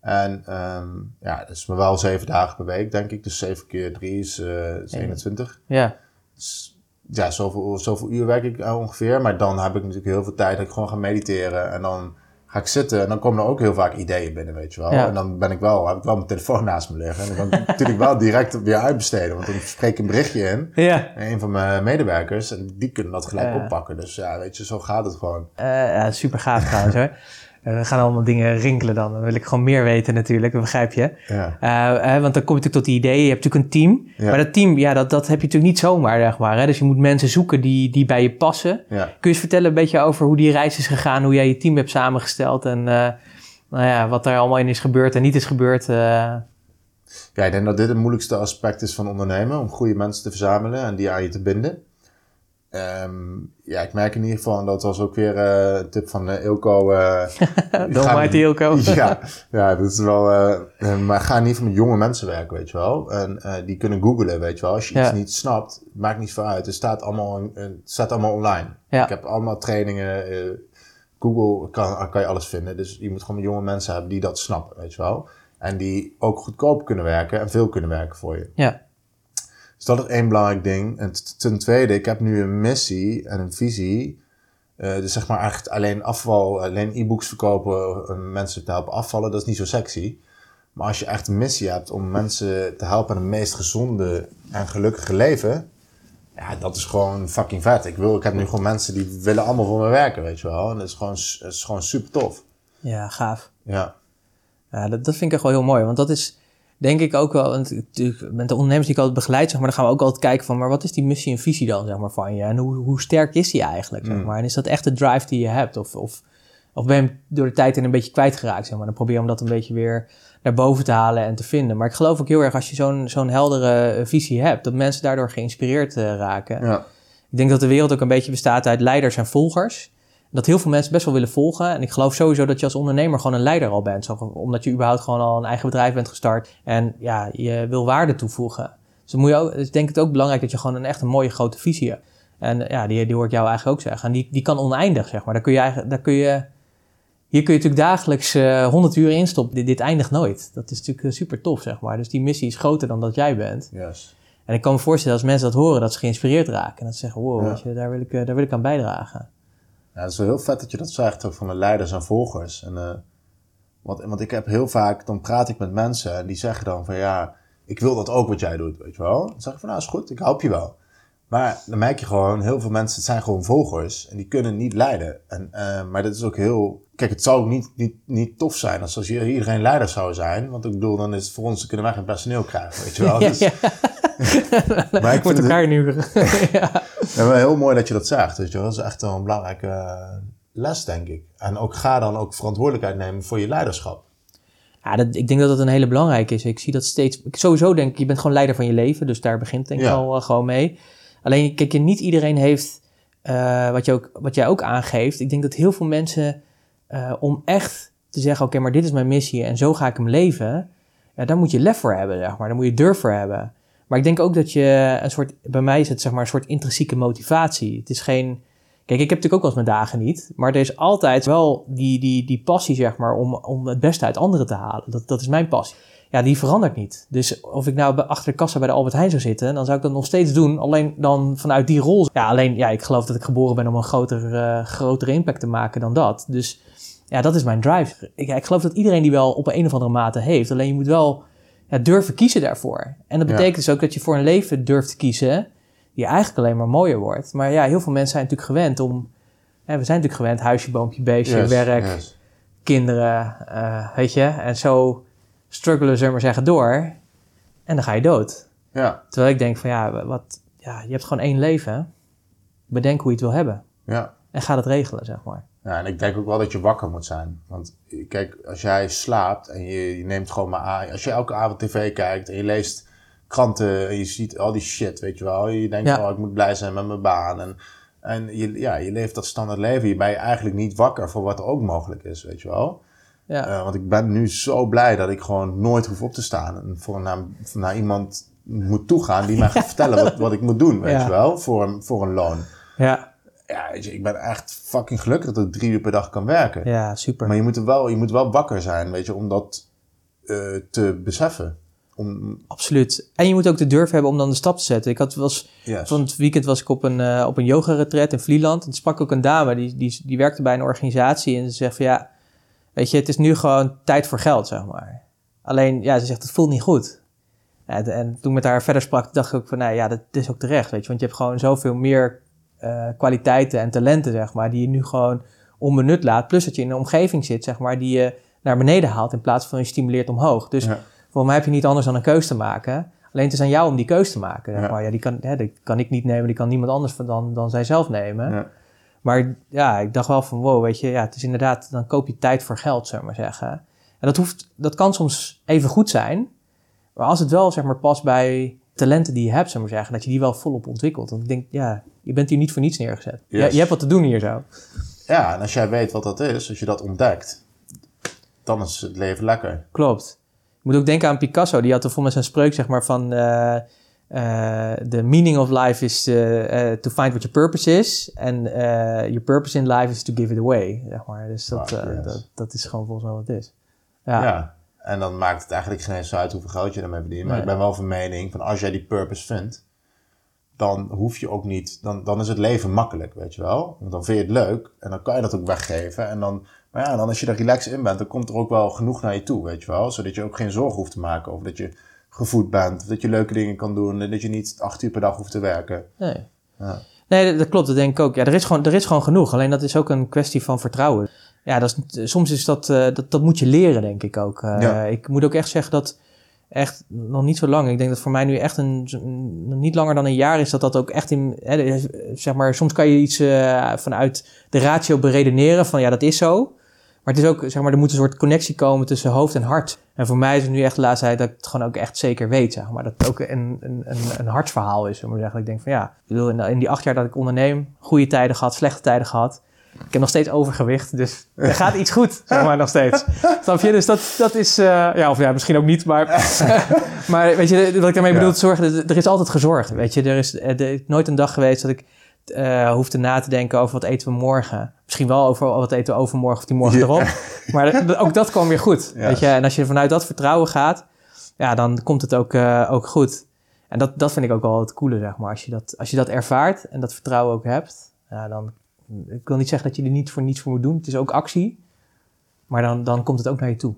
En um, ja, dat is maar wel zeven dagen per week, denk ik. Dus zeven keer drie is, uh, is 21. Ja. Dus, ja, zoveel, zoveel uur werk ik uh, ongeveer. Maar dan heb ik natuurlijk heel veel tijd dat ik gewoon ga mediteren. En dan ga ik zitten en dan komen er ook heel vaak ideeën binnen, weet je wel. Ja. En dan ben ik wel, heb ik wel mijn telefoon naast me liggen. En dan kan ik natuurlijk wel direct weer uitbesteden. Want dan spreek ik een berichtje in. Ja. En een van mijn medewerkers. En die kunnen dat gelijk oppakken. Dus ja, weet je, zo gaat het gewoon. Eh, ja, super gaaf trouwens hoor. Eh, we gaan allemaal dingen rinkelen dan. Dan wil ik gewoon meer weten natuurlijk, dat begrijp je. Ja. Eh, eh, want dan kom je natuurlijk tot die ideeën. Je hebt natuurlijk een team. Ja. Maar dat team, ja, dat, dat heb je natuurlijk niet zomaar, zeg maar. Hè? Dus je moet mensen zoeken die, die bij je passen. Ja. Kun je eens vertellen een beetje over hoe die reis is gegaan? Hoe jij je team hebt samengesteld? En nou ja, wat er allemaal in is gebeurd en niet is gebeurd? eh. ja, ik denk dat dit het moeilijkste aspect is van ondernemen. Om goede mensen te verzamelen en die aan je te binden. Ehm, ja, ik merk in ieder geval, en dat was ook weer eh, een tip van uh, Ilko. eh, De almighty Ilko. ja, ja, dat is wel. eh, eh, maar ga in ieder geval met jonge mensen werken, weet je wel. En eh, die kunnen googlen, weet je wel. Als je Ja. iets niet snapt, maakt niet veel uit. Het staat allemaal, eh, het staat allemaal online. Ja. Ik heb allemaal trainingen. eh, Google kan, kan je alles vinden. Dus je moet gewoon met jonge mensen hebben die dat snappen, weet je wel. En die ook goedkoop kunnen werken en veel kunnen werken voor je. Ja, Dus dat is één belangrijk ding. En ten tweede, ik heb nu een missie en een visie. Eh, dus zeg maar eigenlijk alleen afval, alleen e-books verkopen, eh, mensen te helpen afvallen, dat is niet zo sexy. Maar als je echt een missie hebt om mensen te helpen aan een meest gezonde en gelukkige leven, ja, dat is gewoon fucking vet. Ik, wil, ik heb nu gewoon mensen die willen allemaal voor me werken, weet je wel. En dat is gewoon, dat is gewoon super tof. ja gaaf. Ja, Ja, dat, dat vind ik echt wel heel mooi. Want dat is denk ik ook wel... Want natuurlijk, met de ondernemers die ik altijd begeleid, zeg maar... dan gaan we ook altijd kijken van... maar wat is die missie en visie dan, zeg maar, van je? En hoe, hoe sterk is die eigenlijk, zeg Mm. maar? En is dat echt de drive die je hebt? Of, of, of ben je hem door de tijd in een beetje kwijtgeraakt, zeg maar? Dan probeer je om dat een beetje weer naar boven te halen en te vinden. Maar ik geloof ook heel erg als je zo'n zo'n heldere visie hebt... dat mensen daardoor geïnspireerd eh, raken. ja, Ik denk dat de wereld ook een beetje bestaat uit leiders en volgers. Dat heel veel mensen best wel willen volgen. En ik geloof sowieso dat je als ondernemer gewoon een leider al bent. Zo, omdat je überhaupt gewoon al een eigen bedrijf bent gestart. En ja, je wil waarde toevoegen. Dus dan moet je ook, dus ik denk het ook belangrijk dat je gewoon een echt een mooie grote visie hebt. En ja, die, die hoor ik jou eigenlijk ook zeggen. En die, die kan oneindig, zeg maar. Daar kun je eigenlijk, daar kun je, hier kun je natuurlijk dagelijks eh 100 uur instoppen. Dit, dit eindigt nooit. Dat is natuurlijk eh, super tof, zeg maar. Dus die missie is groter dan dat jij bent. yes. En ik kan me voorstellen als mensen dat horen, dat ze geïnspireerd raken. En dat ze zeggen, wow, Ja. je, daar, wil ik, eh, daar wil ik aan bijdragen. Ja, het is wel heel vet dat je dat zegt, van de leiders en volgers. En, eh, want, want ik heb heel vaak, dan praat ik met mensen en die zeggen dan van ja, ik wil dat ook wat jij doet, weet je wel. Dan zeg ik van nou is goed, ik help je wel. Maar dan merk je gewoon, heel veel mensen het zijn gewoon volgers en die kunnen niet leiden. En, eh, maar dat is ook heel, kijk het zou ook niet, niet, niet tof zijn als, als iedereen leider zou zijn. Want ik bedoel, dan is het voor ons, kunnen wij geen personeel krijgen, weet je wel. Dus, ja, Maar ik het, elkaar nu. ja. heel mooi dat je dat zegt. Weet je wel. Dat is echt een belangrijke eh, les, denk ik. En ook ga dan ook verantwoordelijkheid nemen voor je leiderschap. Ja, dat, ik denk dat dat een hele belangrijke is. Ik zie dat steeds. Ik sowieso denk ik, je bent gewoon leider van je leven. Dus daar begint denk ik Ja. al eh, gewoon mee. Alleen, kijk, niet iedereen heeft. eh, wat, je ook, wat jij ook aangeeft. Ik denk dat heel veel mensen. eh, om echt te zeggen: oké, maar dit is mijn missie en zo ga ik hem leven. Ja, daar moet je lef voor hebben, zeg maar. Daar moet je durf voor hebben. Maar ik denk ook dat je een soort. Bij mij is het zeg maar een soort intrinsieke motivatie. Het is geen. Kijk, ik heb natuurlijk ook wel eens mijn dagen niet. Maar er is altijd wel die, die, die passie, zeg maar, om, om het beste uit anderen te halen. Dat, dat is mijn passie. Ja, die verandert niet. Dus of ik nou bij- achter de kassa bij de Albert Heijn zou zitten, dan zou ik dat nog steeds doen. Alleen dan vanuit die rol. Ja, alleen, ja, ik geloof dat ik geboren ben om een groter, eh, grotere impact te maken dan dat. Dus ja, dat is mijn drive. Ik, ja, ik geloof dat iedereen die wel op een, of andere mate heeft. Alleen je moet wel ja, durven kiezen daarvoor. En dat Ja. betekent dus ook dat je voor een leven durft te kiezen die eigenlijk alleen maar mooier wordt. Maar ja, heel veel mensen zijn natuurlijk gewend om... Hè, we zijn natuurlijk gewend, huisje, boompje, beestje, Yes, werk, yes. kinderen, eh, weet je. En zo struggelen ze maar zeggen door. En dan ga je dood. Ja, Terwijl ik denk van ja, wat, ja, je hebt gewoon één leven. Bedenk hoe je het wil hebben. ja. En ga dat regelen, zeg maar. Ja, en ik denk ook wel dat je wakker moet zijn. Want kijk, als jij slaapt en je, je neemt gewoon maar aan... Als je elke avond tv kijkt en je leest kranten en je ziet al die shit, weet je wel. Je denkt, oh, ik moet blij zijn met mijn baan. En, en je, ja, je leeft dat standaard leven. Je bent eigenlijk niet wakker voor wat er ook mogelijk is, weet je wel. Ja. Uh, want ik ben nu zo blij dat ik gewoon nooit hoef op te staan. En voor naar, naar iemand moet toegaan die mij gaat vertellen wat, wat ik moet doen, weet je wel. Voor een, voor een loon. Ja. Ja, ik ben echt fucking gelukkig dat ik drie uur per dag kan werken. Ja, super. Maar je moet, er wel, je moet wel wakker zijn, weet je, om dat uh, te beseffen. Om... Absoluut. En je moet ook de durf hebben om dan de stap te zetten. Ik had was, yes. van het weekend was ik op een, uh, op een yoga-retreat in Vlieland. En sprak ook een dame, die, die, die werkte bij een organisatie. En ze zegt van ja, weet je, het is nu gewoon tijd voor geld, zeg maar. Alleen, ja, ze zegt, het voelt niet goed. En, en toen ik met haar verder sprak, dacht ik ook van, nou ja, dat is ook terecht, weet je. Want je hebt gewoon zoveel meer uh, kwaliteiten en talenten, zeg maar, die je nu gewoon onbenut laat. Plus dat je in een omgeving zit, zeg maar, die je naar beneden haalt in plaats van je stimuleert omhoog. Dus ja. voor mij heb je niet anders dan een keus te maken. Alleen het is aan jou om die keus te maken. Zeg maar. ja, die, kan, hè, die kan ik niet nemen, die kan niemand anders dan, dan zijzelf nemen. Ja. Maar ja, ik dacht wel van wow, weet je, ja, het is inderdaad, dan koop je tijd voor geld, zeg maar zeggen. En dat, hoeft, dat kan soms even goed zijn, maar als het wel zeg maar past bij talenten die je hebt, zeg maar zeggen, dat je die wel volop ontwikkelt. Want ik denk, ja, je bent hier niet voor niets neergezet. Je, je, hebt wat te doen hier zo. Ja, en als jij weet wat dat is, als je dat ontdekt, dan is het leven lekker. Klopt. Je moet ook denken aan Picasso, die had er volgens mij zijn spreuk, zeg maar, van... Uh, the meaning of life is to, uh, to find what your purpose is. And your purpose in life is to give it away. Zeg maar. Dus dat, ah, dat, dat, is gewoon volgens mij wat het is. Ja. ja. En dan maakt het eigenlijk geen eens uit hoeveel geld je ermee verdient. Maar ik ben wel van mening van als jij die purpose vindt, dan hoef je ook niet, dan, dan is het leven makkelijk, weet je wel. Want dan vind je het leuk en dan kan je dat ook weggeven. En dan, maar ja, dan als je er relaxed in bent, dan komt er ook wel genoeg naar je toe, weet je wel. Zodat je ook geen zorgen hoeft te maken over dat je gevoed bent, dat je leuke dingen kan doen en dat je niet acht uur per dag hoeft te werken. Nee. Ja. Nee, dat klopt. Dat denk ik ook. Ja, er is, gewoon, er is gewoon genoeg. Alleen dat is ook een kwestie van vertrouwen. Ja, dat is, soms is dat, uh, dat, dat moet je leren, denk ik ook. Uh, ja. Ik moet ook echt zeggen dat echt nog niet zo lang. Ik denk dat voor mij nu echt een, niet langer dan een jaar is dat dat ook echt in, hè, zeg maar, soms kan je iets uh, vanuit de ratio beredeneren van ja, dat is zo. Maar het is ook, zeg maar, er moet een soort connectie komen tussen hoofd en hart. En voor mij is het nu echt de laatste tijd dat ik het gewoon ook echt zeker weet, zeg maar. Dat het ook een, een, een, een hartsverhaal is, om te zeggen. Ik denk van ja, ik bedoel, in, die acht jaar dat ik onderneem, goede tijden gehad, slechte tijden gehad. Ik heb nog steeds overgewicht, dus er gaat iets goed, zeg maar, nog steeds. Snap je? Dus dat, dat is, uh, ja, of ja, misschien ook niet, maar, maar weet je, wat ik daarmee bedoel, zorgen, er is altijd gezorgd, weet je. Er is, er is nooit een dag geweest dat ik uh, hoefde na te denken over wat eten we morgen. Misschien wel over wat eten we overmorgen of die morgen erop. Maar ook dat kwam weer goed, weet je. En als je vanuit dat vertrouwen gaat, ja, dan komt het ook, uh, ook goed. En dat, dat vind ik ook wel het coole, zeg maar. Als je dat, als je dat ervaart en dat vertrouwen ook hebt, ja, dan ik wil niet zeggen dat je er niet voor niets voor moet doen. Het is ook actie. Maar dan, dan komt het ook naar je toe.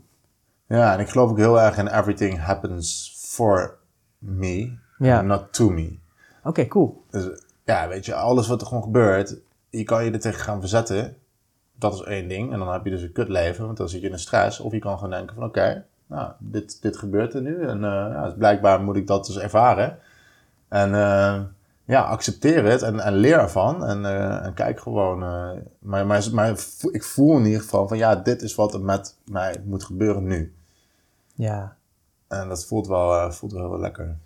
Ja, en ik geloof ook heel erg in everything happens for me, ja. not to me. Oké, cool. Dus ja, weet je, alles wat er gewoon gebeurt, je kan je er tegen gaan verzetten. Dat is één ding. En dan heb je dus een kut leven, want dan zit je in een stress. Of je kan gewoon denken van oké, nou, dit, dit gebeurt er nu. En uh, ja, dus blijkbaar moet ik dat dus ervaren. En uh, ja, accepteer het en, en leer ervan. En, uh, en kijk gewoon. Maar, maar, maar ik voel in ieder geval van ja, dit is wat er met mij moet gebeuren nu. Ja. En dat voelt wel, voelt wel heel lekker.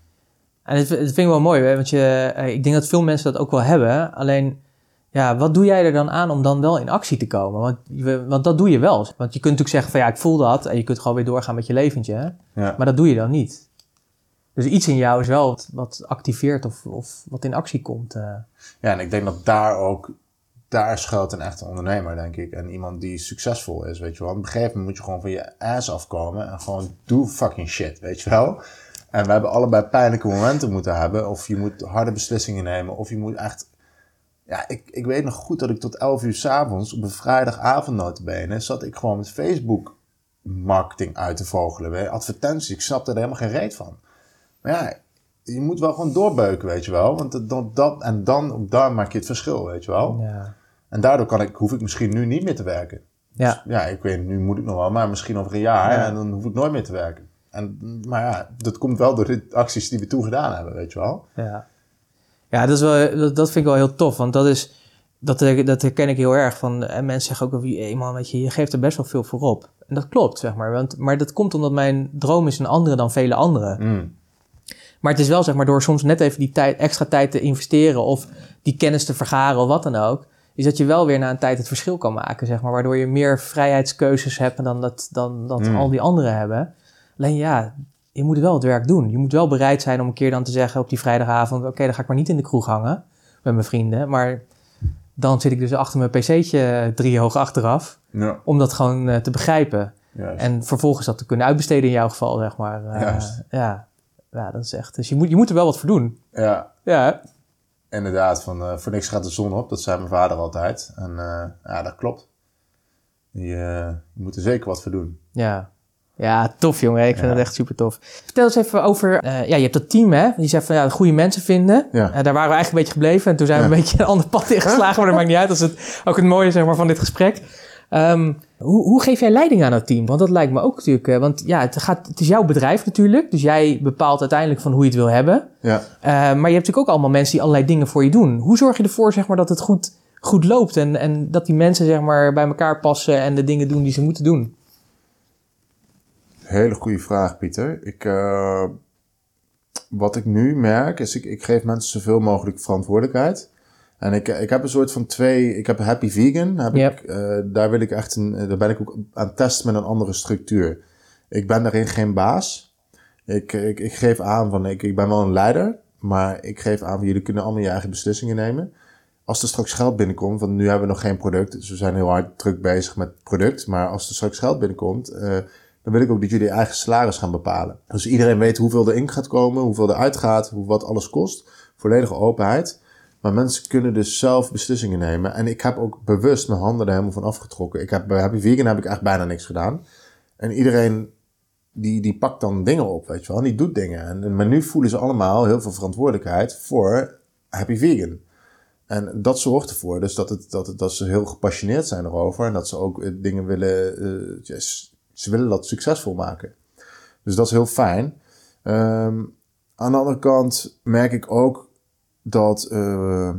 En dat, vind ik wel mooi, hè? want je, ik denk dat veel mensen dat ook wel hebben. Alleen, ja, wat doe jij er dan aan om dan wel in actie te komen? Want, want dat doe je wel. Want je kunt natuurlijk zeggen van ja, ik voel dat. En je kunt gewoon weer doorgaan met je leventje. Ja. Maar dat doe je dan niet. Dus iets in jou is wel wat, activeert of, of wat in actie komt. Uh. Ja, en ik denk dat daar ook, daar schuilt een echte ondernemer, denk ik. En iemand die succesvol is, weet je wel. Op een gegeven moment moet je gewoon van je ass afkomen en gewoon do fucking shit, weet je wel. En we hebben allebei pijnlijke momenten moeten hebben. Of je moet harde beslissingen nemen. Of je moet echt... Ja, ik, ik weet nog goed dat ik tot 11 uur s'avonds op een vrijdagavond notabene... zat ik gewoon met Facebook marketing uit te vogelen. Advertenties. Ik snapte er helemaal geen reet van. Maar ja, je moet wel gewoon doorbeuken, weet je wel. Want dat, dat, en dan, daar maak je het verschil, weet je wel. Ja. En daardoor kan ik, hoef ik misschien nu niet meer te werken. Ja. Dus, ja, ik weet, nu moet ik nog wel, maar misschien over een jaar en dan hoef ik nooit meer te werken. En, maar ja, dat komt wel door de acties die we toen gedaan hebben, weet je wel. Ja, ja dat, is wel, dat, dat vind ik wel heel tof, want dat is dat, dat herken ik heel erg. Van, en mensen zeggen ook, hey man, weet je, je geeft er best wel veel voor op. En dat klopt, zeg maar. Want, maar dat komt omdat mijn droom is een andere dan vele anderen. Mm. Maar het is wel, zeg maar, door soms net even die tijd, extra tijd te investeren... of die kennis te vergaren of wat dan ook... is dat je wel weer na een tijd het verschil kan maken, zeg maar. Waardoor je meer vrijheidskeuzes hebt dan dat, dan, dat mm. al die anderen hebben. Alleen ja, je moet wel het werk doen. Je moet wel bereid zijn om een keer dan te zeggen op die vrijdagavond... oké, dan ga ik maar niet in de kroeg hangen met mijn vrienden. Maar dan zit ik dus achter mijn pc'tje drie hoog achteraf. Ja. Om dat gewoon uh, te begrijpen. En vervolgens dat te kunnen uitbesteden in jouw geval, zeg maar. Uh, ja. ja, dat is echt... Dus je moet, je moet er wel wat voor doen. Ja. Ja. Inderdaad, van uh, voor niks gaat de zon op. Dat zei mijn vader altijd. En ja, dat klopt. Je, je moet er zeker wat voor doen. Ja. Ja, tof jongen. Ik vind het echt super tof. Vertel eens even over, uh, ja, je hebt dat team hè. Die zegt van ja, goede mensen vinden. Ja. Uh, daar waren we eigenlijk een beetje gebleven. En toen zijn we een beetje een ander pad ingeslagen. Maar dat maakt niet uit. Dat is het, ook het mooie zeg maar, van dit gesprek. Um, hoe, hoe, geef jij leiding aan dat team? Want dat lijkt me ook natuurlijk. Uh, want ja, het, gaat, het is jouw bedrijf natuurlijk. Dus jij bepaalt uiteindelijk van hoe je het wil hebben. Ja. maar je hebt natuurlijk ook allemaal mensen die allerlei dingen voor je doen. Hoe zorg je ervoor zeg maar, dat het goed, goed loopt? En, en dat die mensen zeg maar, bij elkaar passen en de dingen doen die ze moeten doen? Hele goede vraag, Pieter. Ik, uh, wat ik nu merk, is ik, ik geef mensen zoveel mogelijk verantwoordelijkheid. En ik, ik heb een soort van twee. Ik heb Happy Vegan. Heb ik, uh, daar wil ik echt een. Daar ben ik ook aan het testen met een andere structuur. Ik ben daarin geen baas. Ik, ik, ik geef aan van. Ik, ik ben wel een leider. Maar ik geef aan van jullie kunnen allemaal je eigen beslissingen nemen. Als er straks geld binnenkomt, want nu hebben we nog geen product. Dus we zijn heel hard druk bezig met product. Maar als er straks geld binnenkomt. Uh, dan wil ik ook dat jullie eigen salaris gaan bepalen. Dus iedereen weet hoeveel er in gaat komen, hoeveel er uitgaat, hoe, wat alles kost. Volledige openheid. Maar mensen kunnen dus zelf beslissingen nemen. En ik heb ook bewust mijn handen er helemaal van afgetrokken. Ik heb, bij Happy Vegan heb ik echt bijna niks gedaan. En iedereen die, die pakt dan dingen op, weet je wel. En die doet dingen. En, maar nu voelen ze allemaal heel veel verantwoordelijkheid voor Happy Vegan. En dat zorgt ervoor dus dat, het, dat, het, dat ze heel gepassioneerd zijn erover. En dat ze ook eh, dingen willen, yes, ze willen dat succesvol maken. Dus dat is heel fijn. Um, aan de andere kant merk ik ook dat uh,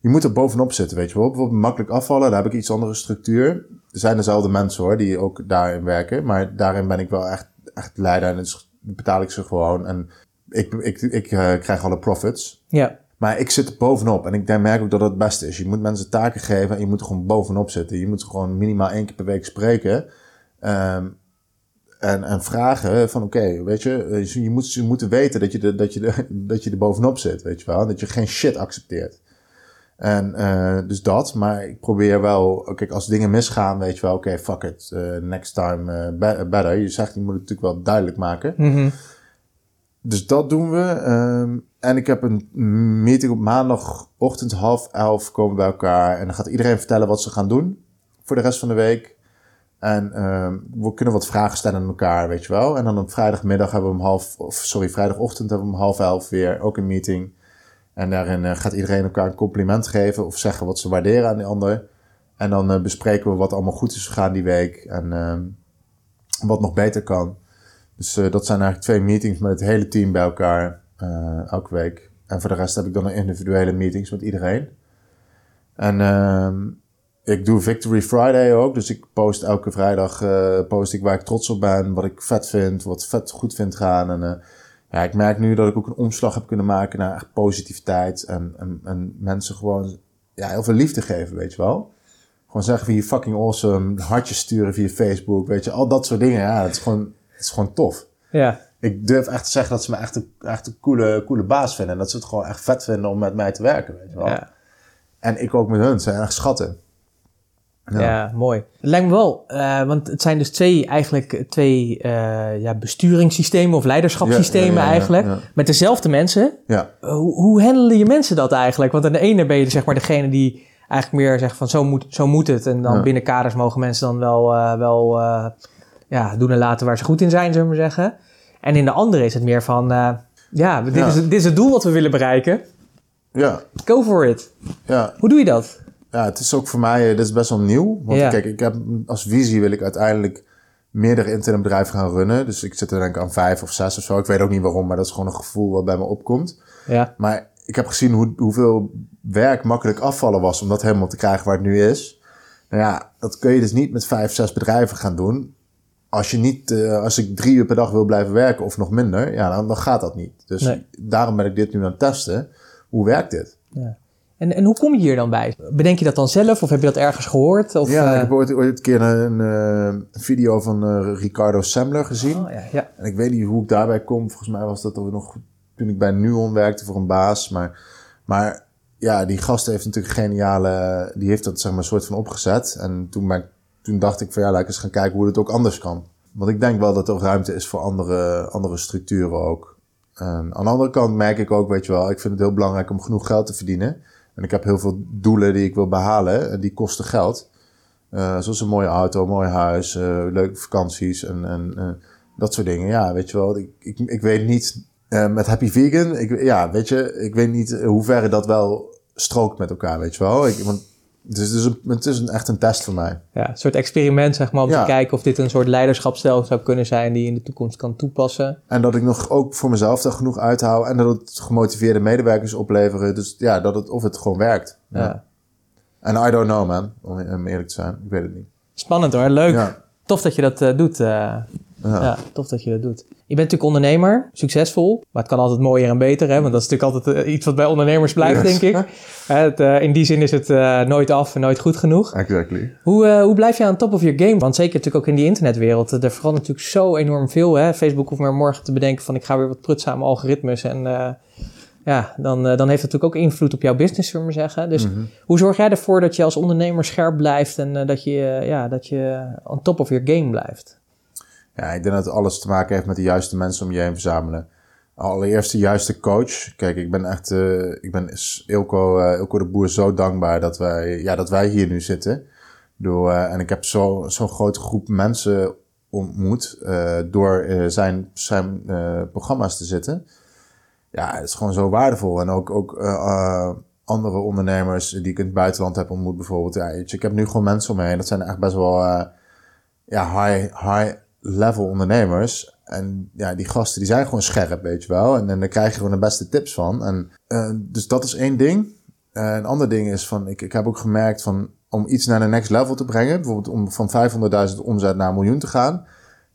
je moet er bovenop zitten, weet je wel. Bijvoorbeeld makkelijk afvallen, daar heb ik iets andere structuur. Er zijn dezelfde mensen hoor, die ook daarin werken. Maar daarin ben ik wel echt, echt leider en dus betaal ik ze gewoon. En ik, ik, ik uh, krijg alle profits. Ja. Maar ik zit er bovenop en ik denk, merk ook dat dat het beste is. Je moet mensen taken geven en je moet er gewoon bovenop zitten. Je moet gewoon minimaal één keer per week spreken. Um, en, en vragen van oké, weet je, eh, je moet, ze moeten weten dat je, de, dat, je de, dat je er bovenop zit, weet je wel. Dat je geen shit accepteert. En uh, dus dat, maar ik probeer wel, kijk, als dingen misgaan, weet je wel, oké, fuck it, uh, next time uh, better. Je zegt, je moet het natuurlijk wel duidelijk maken. Mm -hmm. Dus dat doen we. Um, en ik heb een meeting op maandagochtend half elf komen bij elkaar. En dan gaat iedereen vertellen wat ze gaan doen voor de rest van de week. En uh, we kunnen wat vragen stellen aan elkaar, weet je wel. En dan op vrijdagmiddag hebben we om half, of sorry, vrijdagochtend hebben we om half elf weer ook een meeting. En daarin uh, gaat iedereen elkaar een compliment geven of zeggen wat ze waarderen aan die ander. En dan uh, bespreken we wat allemaal goed is gegaan die week en uh, wat nog beter kan. Dus dat zijn eigenlijk twee meetings met het hele team bij elkaar elke week. En voor de rest heb ik dan individuele meetings met iedereen. En ehm, ik doe Victory Friday ook. Dus ik post elke vrijdag uh, post ik waar ik trots op ben. Wat ik vet vind. Wat vet goed vind gaan. En uh, ja, ik merk nu dat ik ook een omslag heb kunnen maken naar echt positiviteit. En, en, en mensen gewoon ja, heel veel liefde geven, weet je wel. Gewoon zeggen via fucking awesome. Hartjes sturen via Facebook. Weet je, al dat soort dingen. Ja, het is gewoon, het is gewoon tof. Ja. Ik durf echt te zeggen dat ze me echt een, echt een coole, coole baas vinden. En dat ze het gewoon echt vet vinden om met mij te werken, weet je wel. Ja. En ik ook met hun. Ze zijn echt schatten. Ja. mooi. Het lijkt me wel, uh, want het zijn dus twee, eigenlijk twee uh, ja, besturingssystemen of leiderschapssystemen eigenlijk. Met dezelfde mensen. Ja. Uh, hoe, hoe handelen je mensen dat eigenlijk? Want aan de ene ben je zeg maar degene die eigenlijk meer zegt van zo moet, zo moet het. En dan binnen kaders mogen mensen dan wel, wel ja, doen en laten waar ze goed in zijn, zullen we maar zeggen. En in de andere is het meer van, ja, dit, Is, dit is het doel wat we willen bereiken. Ja. Go for it. Ja. Hoe doe je dat? Ja, het is ook voor mij, eh, dit is best wel nieuw. Want kijk, ik heb als visie wil ik uiteindelijk meerdere internetbedrijven gaan runnen. Dus ik zit er denk ik aan vijf of zes of zo. Ik weet ook niet waarom, maar dat is gewoon een gevoel wat bij me opkomt. Ja. Maar ik heb gezien hoe, hoeveel werk makkelijk afvallen was om dat helemaal te krijgen waar het nu is. Nou ja, dat kun je dus niet met vijf, zes bedrijven gaan doen. Als je niet, uh, als ik drie uur per dag wil blijven werken of nog minder, ja, dan, dan gaat dat niet. Dus daarom ben ik dit nu aan het testen. Hoe werkt dit? Ja. En, en hoe kom je hier dan bij? Bedenk je dat dan zelf of heb je dat ergens gehoord? Of, ja, ik heb ooit, ooit een keer een, een video van uh, Ricardo Semler gezien. Oh, ja, ja. En ik weet niet hoe ik daarbij kom. Volgens mij was dat nog toen ik bij Nuon werkte voor een baas. Maar, maar ja, die gast heeft natuurlijk geniale... Die heeft dat zeg maar soort van opgezet. En toen, ben, toen dacht ik van ja, laat ik eens gaan kijken hoe het ook anders kan. Want ik denk wel dat er ruimte is voor andere, andere structuren ook. En aan de andere kant merk ik ook, weet je wel, ik vind het heel belangrijk om genoeg geld te verdienen. En ik heb heel veel doelen die ik wil behalen en die kosten geld. Uh, zoals een mooie auto, een mooi huis, uh, leuke vakanties en, en uh, dat soort dingen. Ja, weet je wel, ik, ik, ik weet niet met Happy Vegan, ik, ja, weet je, ik weet niet hoe ver dat wel strookt met elkaar, weet je wel. Ik, want dus het is, een, het is een, echt een test voor mij. Ja, een soort experiment, zeg maar, om te kijken of dit een soort leiderschapsstijl zou kunnen zijn die je in de toekomst kan toepassen. En dat ik nog ook voor mezelf er genoeg uithoud en dat het gemotiveerde medewerkers opleveren. Dus ja, dat het, of het gewoon werkt. Ja. En I don't know, man, om eerlijk te zijn. Ik weet het niet. Spannend hoor, leuk. Tof dat je dat uh, doet. Uh, ja. tof dat je dat doet. Je bent natuurlijk ondernemer, succesvol. Maar het kan altijd mooier en beter, hè? want dat is natuurlijk altijd uh, iets wat bij ondernemers blijft, denk ik. Het, in die zin is het nooit af en nooit goed genoeg. Exactly. Hoe, hoe blijf je aan top of your game? Want zeker natuurlijk ook in die internetwereld. Er verandert natuurlijk zo enorm veel. Hè? Facebook hoeft maar morgen te bedenken van ik ga weer wat prutsame algoritmes en ja, dan, dan heeft het natuurlijk ook invloed op jouw business, zullen we maar zeggen. Dus mhm. hoe zorg jij ervoor dat je als ondernemer scherp blijft en dat, je, ja, dat je on top of your game blijft? Ja, ik denk dat alles te maken heeft met de juiste mensen om je heen verzamelen. Allereerst de juiste coach. Kijk, ik ben echt, uh, ik ben Ilko, uh, Ilko de Boer zo dankbaar dat wij, ja, dat wij hier nu zitten. Door, uh, en ik heb zo'n zo grote groep mensen ontmoet door zijn, zijn programma's te zitten. Ja, het is gewoon zo waardevol. En ook, ook andere ondernemers die ik in het buitenland heb ontmoet bijvoorbeeld. Ja, ik heb nu gewoon mensen om me heen. Dat zijn echt best wel ja, high, high level ondernemers. En ja, die gasten die zijn gewoon scherp, weet je wel. En, en daar krijg je gewoon de beste tips van. En, uh, dus dat is één ding. Uh, een ander ding is van, ik, ik heb ook gemerkt van, om iets naar de next level te brengen, bijvoorbeeld om van 500.000 omzet naar een miljoen te gaan,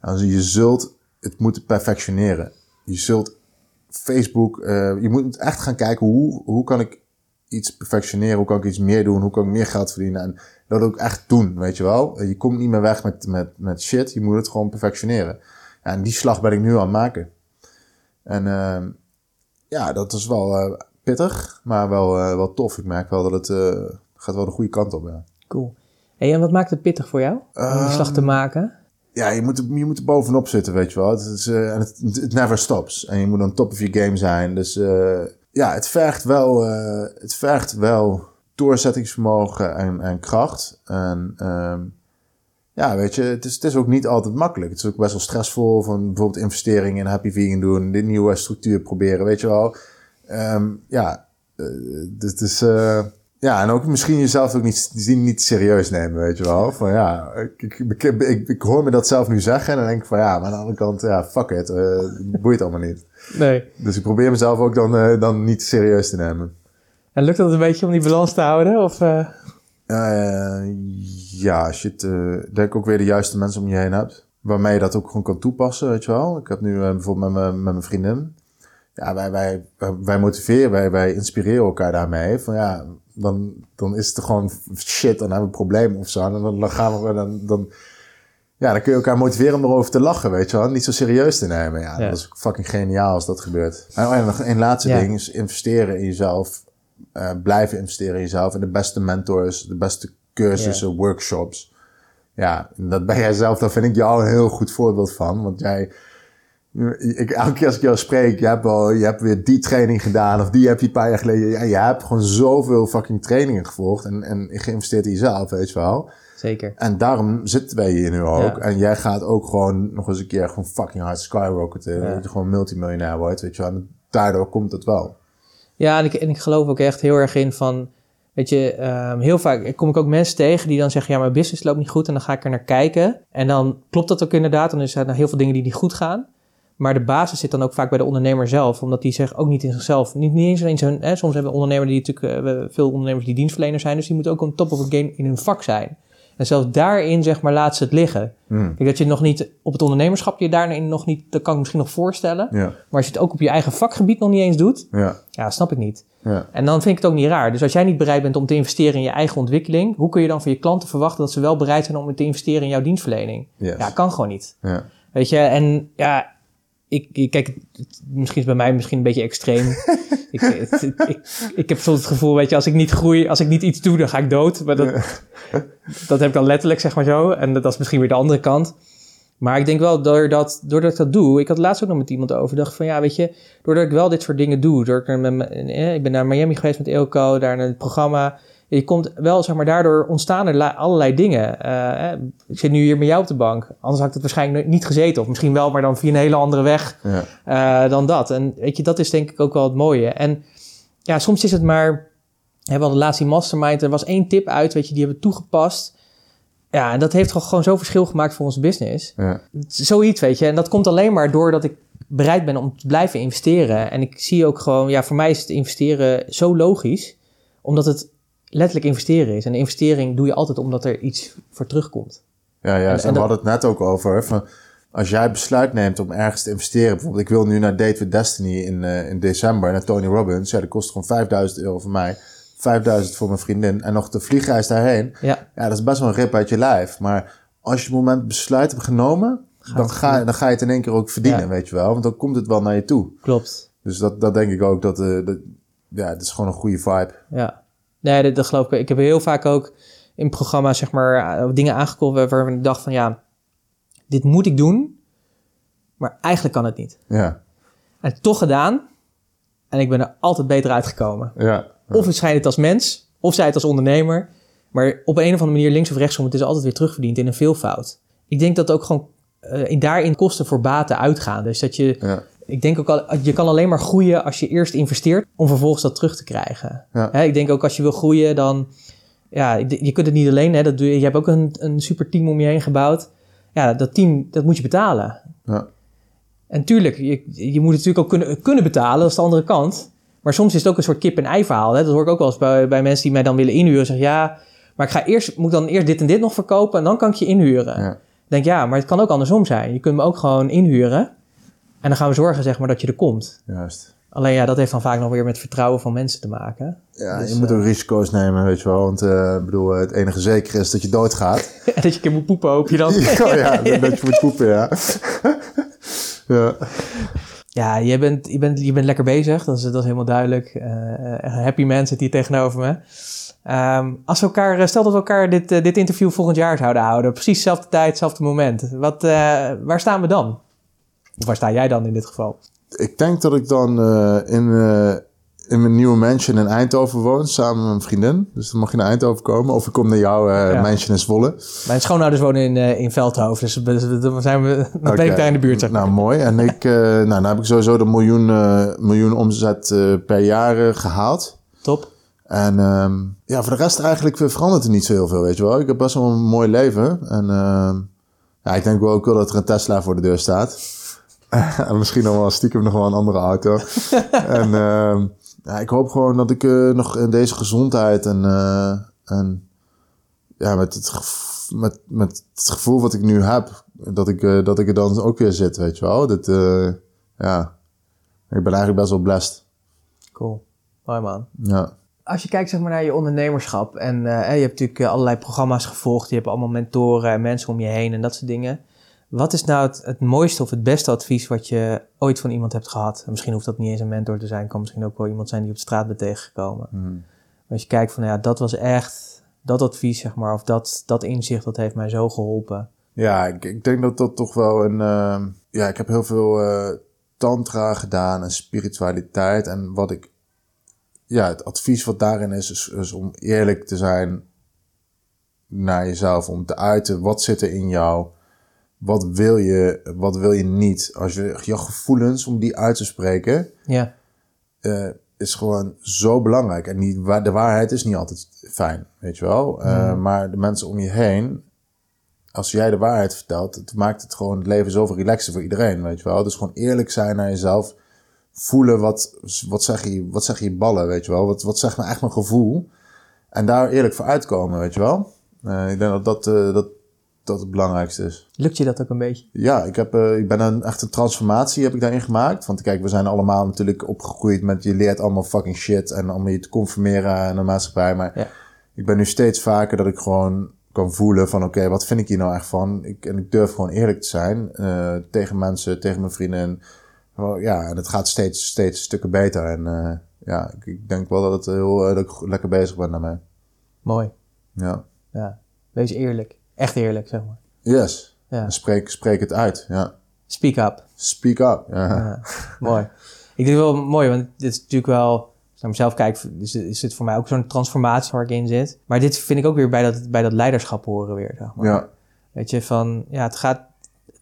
dan je zult het moeten perfectioneren. Je zult Facebook, uh, je moet echt gaan kijken hoe, hoe kan ik iets perfectioneren, hoe kan ik iets meer doen, hoe kan ik meer geld verdienen. En dat ook echt doen, weet je wel. Je komt niet meer weg met, met, met shit, je moet het gewoon perfectioneren. en die slag ben ik nu aan het maken. En uh, ja, dat is wel uh, pittig, maar wel, uh, wel tof. Ik merk wel dat het uh, gaat wel de goede kant op, ja. Cool. Hey, en wat maakt het pittig voor jou, om die slag te ehm, maken? Ja, je moet, je moet er bovenop zitten, weet je wel. Het, is, en het, het never stops. En je moet on top of je game zijn. Dus ja, het vergt wel, het vergt wel doorzettingsvermogen en, en kracht. En um, ja, weet je, het is, het is ook niet altijd makkelijk. Het is ook best wel stressvol van bijvoorbeeld investeringen in Happy Vegan doen, de nieuwe structuur proberen, weet je wel. Um, ja, het is... Uh, ja, en ook misschien jezelf ook niet, niet serieus nemen, weet je wel. Van ja, ik, ik, ik, ik, hoor me dat zelf nu zeggen en dan denk ik van ja, maar aan de andere kant, ja, fuck it, uh, boeit allemaal niet. Nee. Dus ik probeer mezelf ook dan, uh, dan niet serieus te nemen. En lukt dat een beetje om die balans te houden? Of, uh... Uh, ja, als je het, uh, denk ook weer de juiste mensen om je heen hebt. Waarmee je dat ook gewoon kan toepassen, weet je wel. Ik heb nu bijvoorbeeld met, met mijn vriendin. Ja, wij, wij, wij motiveren, wij, wij inspireren elkaar daarmee. Van ja, dan, dan is het gewoon shit, dan hebben we een probleem of zo. En dan, dan gaan we, dan, dan, ja, dan kun je elkaar motiveren om erover te lachen, weet je wel. Niet zo serieus te nemen. Ja, dat is fucking geniaal als dat gebeurt. En, nog een laatste ding is investeren in jezelf uh, blijven investeren in jezelf. En de beste mentors, de beste cursussen, workshops. Ja, dat ben jij zelf, daar vind ik jou een heel goed voorbeeld van. Want jij, ik, elke keer als ik jou spreek, je hebt, wel, je hebt weer die training gedaan of die heb je een paar jaar geleden. Ja, je hebt gewoon zoveel fucking trainingen gevolgd en, en geïnvesteerd in jezelf, weet je wel. Zeker. En daarom zitten wij hier nu ook. En jij gaat ook gewoon nog eens een keer gewoon fucking hard skyrocketen. Ja. Dat je gewoon multimiljonair wordt, weet je wel. En daardoor komt het wel. Ja, en ik, en ik geloof ook echt heel erg in van, weet je, um, heel vaak kom ik ook mensen tegen die dan zeggen, ja, mijn business loopt niet goed en dan ga ik er naar kijken. En dan klopt dat ook inderdaad, dan zijn er heel veel dingen die niet goed gaan. Maar de basis zit dan ook vaak bij de ondernemer zelf, omdat die zich ook niet in zichzelf, niet, niet eens in zijn, hè, soms hebben ondernemers die natuurlijk, uh, veel ondernemers die dienstverlener zijn, dus die moeten ook on top of the game in hun vak zijn. En zelfs daarin, zeg maar, laat ze het liggen. Kijk, dat je nog niet op het ondernemerschap je daarin nog niet, dat kan ik misschien nog voorstellen. Ja. Maar als je het ook op je eigen vakgebied nog niet eens doet, ja, ja snap ik niet. Ja. En dan vind ik het ook niet raar. Dus als jij niet bereid bent om te investeren in je eigen ontwikkeling, hoe kun je dan van je klanten verwachten dat ze wel bereid zijn om te investeren in jouw dienstverlening? Ja, kan gewoon niet. Ja. Weet je, en ja, ik, kijk, misschien is bij mij misschien een beetje extreem. ik, ik, ik, heb soms het gevoel, weet je, als ik niet groei, als ik niet iets doe, dan ga ik dood. Maar dat, dat heb ik dan letterlijk, zeg maar zo. En dat is misschien weer de andere kant. Maar ik denk wel, doordat, doordat ik dat doe, ik had laatst ook nog met iemand over, dacht van ja, weet je, doordat ik wel dit soort dingen doe, doordat ik, met, eh, ik ben naar Miami geweest met Eelco, daar naar het programma, je komt wel, zeg maar, daardoor ontstaan er allerlei dingen. Uh, ik zit nu hier met jou op de bank. Anders had ik het waarschijnlijk niet gezeten. Of misschien wel, maar dan via een hele andere weg ja. uh, dan dat. En weet je, dat is denk ik ook wel het mooie. En ja, soms is het maar... We hadden de laatste mastermind. Er was één tip uit, weet je, die hebben we toegepast. Ja, en dat heeft gewoon zo verschil gemaakt voor onze business. Ja. Zoiets, weet je. En dat komt alleen maar doordat ik bereid ben om te blijven investeren. En ik zie ook gewoon, ja, voor mij is het investeren zo logisch. Omdat het letterlijk investeren is. En een investering doe je altijd omdat er iets voor terugkomt. Ja, ja. En, we hadden het net ook over. Van, als jij besluit neemt om ergens te investeren, bijvoorbeeld ik wil nu naar Date with Destiny in, uh, in december naar Tony Robbins, ja, dat kost gewoon 5000 euro voor mij, 5000 voor mijn vriendin en nog de vliegreis daarheen. Ja. ja, dat is best wel een rip uit je lijf. Maar als je het moment besluit hebt genomen, dan ga, dan ga je het in één keer ook verdienen, weet je wel. Want dan komt het wel naar je toe. Klopt. Dus dat, dat denk ik ook dat, uh, dat ja, het is gewoon een goede vibe. Ja. Nee, dat, geloof ik. Ik heb heel vaak ook in programma's zeg maar eh, dingen aangekomen waar ik dacht van ja, dit moet ik doen, maar eigenlijk kan het niet. Ja. En toch gedaan. En ik ben er altijd beter uitgekomen. Ja. Of het schijnt het als mens, of zij het als ondernemer. Maar op een of andere manier, links of rechtsom, het is altijd weer terugverdiend in een veelvoud. Ik denk dat ook gewoon uh, in daarin kosten voor baten uitgaan. Dus dat je ja ik denk ook al, je kan alleen maar groeien als je eerst investeert om vervolgens dat terug te krijgen. Hè, ik denk ook als je wil groeien, dan ja, je kunt het niet alleen. Hè, dat doe, je hebt ook een, een super team om je heen gebouwd. Ja, dat team, dat moet je betalen. Ja. En tuurlijk, je, je moet het natuurlijk ook kunnen, kunnen betalen, dat is de andere kant. Maar soms is het ook een soort kip-en-ei verhaal. Hè? Dat hoor ik ook wel eens bij, bij mensen die mij dan willen inhuren. Zeggen, ja, maar ik ga eerst, moet dan eerst dit en dit nog verkopen en dan kan ik je inhuren. Ja. Denk, ja, maar het kan ook andersom zijn. Je kunt me ook gewoon inhuren. En dan gaan we zorgen zeg maar, dat je er komt. Juist. Alleen ja, dat heeft dan vaak nog weer met vertrouwen van mensen te maken. Ja, dus, je moet ook uh, risico's nemen, weet je wel. Want uh, bedoel, het enige zeker is dat je doodgaat. en dat je een keer moet poepen, hoop je dan. ja, ja, dat je moet poepen, ja. ja. Ja, je bent, je, bent, je bent lekker bezig, dat is, dat is helemaal duidelijk. Uh, happy man zit hier tegenover me. Um, als we elkaar, stel dat we elkaar dit, dit interview volgend jaar zouden houden, precies dezelfde tijd, hetzelfde moment. Wat, waar staan we dan? Of waar sta jij dan in dit geval? Ik denk dat ik dan uh, in, uh, in mijn nieuwe mansion in Eindhoven woon, samen met mijn vriendin. Dus dan mag je naar Eindhoven komen. Of ik kom naar jouw uh, ja. mansion in Zwolle. Mijn schoonouders wonen in, in Veldhoven, dus dan zijn we, dan ben ik daar in de buurt. Zeg Nou, mooi. En ik, nou, dan heb ik sowieso de miljoen, miljoen omzet per jaar gehaald. Top. En um, ja, voor de rest eigenlijk verandert er niet zo heel veel, weet je wel. Ik heb best wel een mooi leven. En uh, ja, ik denk wel ook wel dat er een Tesla voor de deur staat. en misschien nog wel stiekem nog wel een andere auto. en uh, ja, ik hoop gewoon dat ik uh, nog in deze gezondheid en, uh, en ja, met het, met, met het gevoel wat ik nu heb, dat ik, dat ik er dan ook weer zit, weet je wel. Dat, ja, ik ben eigenlijk best wel blessed. Cool. Mooi man. Ja. Als je kijkt zeg maar, naar je ondernemerschap en je hebt natuurlijk allerlei programma's gevolgd, je hebt allemaal mentoren en mensen om je heen en dat soort dingen. Wat is nou het, mooiste of het beste advies wat je ooit van iemand hebt gehad? misschien hoeft dat niet eens een mentor te zijn, kan misschien ook wel iemand zijn die op de straat bent tegengekomen. Hmm. Als je kijkt van ja, dat was echt, dat advies zeg maar, of dat, dat inzicht, dat heeft mij zo geholpen. Ja, ik, ik denk dat dat toch wel een, uh, ja, ik heb heel veel uh, tantra gedaan en spiritualiteit. En wat ik, ja, het advies wat daarin is, is, is om eerlijk te zijn naar jezelf, om te uiten wat zit er in jou wat wil je, wat wil je niet? Als je je gevoelens, om die uit te spreken, ja. Uh, is gewoon zo belangrijk. En die, de waarheid is niet altijd fijn, weet je wel. Uh, Maar de mensen om je heen, als jij de waarheid vertelt, het maakt het gewoon het leven zoveel relaxer voor iedereen, weet je wel. Dus gewoon eerlijk zijn naar jezelf. Voelen wat, wat, zeg, je, wat zeg je ballen, weet je wel. Wat, wat zegt nou echt mijn gevoel. En daar eerlijk voor uitkomen, weet je wel. Uh, ik denk dat dat, dat dat het belangrijkste is. Lukt je dat ook een beetje? Ja, ik, heb, uh, ik ben een echt een transformatie heb ik daarin gemaakt. Want kijk, we zijn allemaal natuurlijk opgegroeid met je leert allemaal fucking shit en allemaal je te conformeren in de maatschappij. Maar ja. ik ben nu steeds vaker dat ik gewoon kan voelen van oké, wat vind ik hier nou echt van? Ik, en ik durf gewoon eerlijk te zijn uh, tegen mensen, tegen mijn vrienden. En, ja, en het gaat steeds, steeds stukken beter. En uh, ja, ik, ik, denk wel dat, het heel, dat ik lekker bezig ben daarmee. Mooi. Ja. ja. Wees eerlijk. Echt eerlijk, zeg maar. Yes. Ja. Spreek, spreek het uit, ja. Speak up. Speak up, ja. ja. mooi. Ik denk het wel mooi, want dit is natuurlijk wel... Als ik naar mezelf kijk, is, is het voor mij ook zo'n transformatie waar ik in zit. Maar dit vind ik ook weer bij dat, bij dat leiderschap horen weer, zeg maar. Ja. Weet je, van... Ja, het gaat,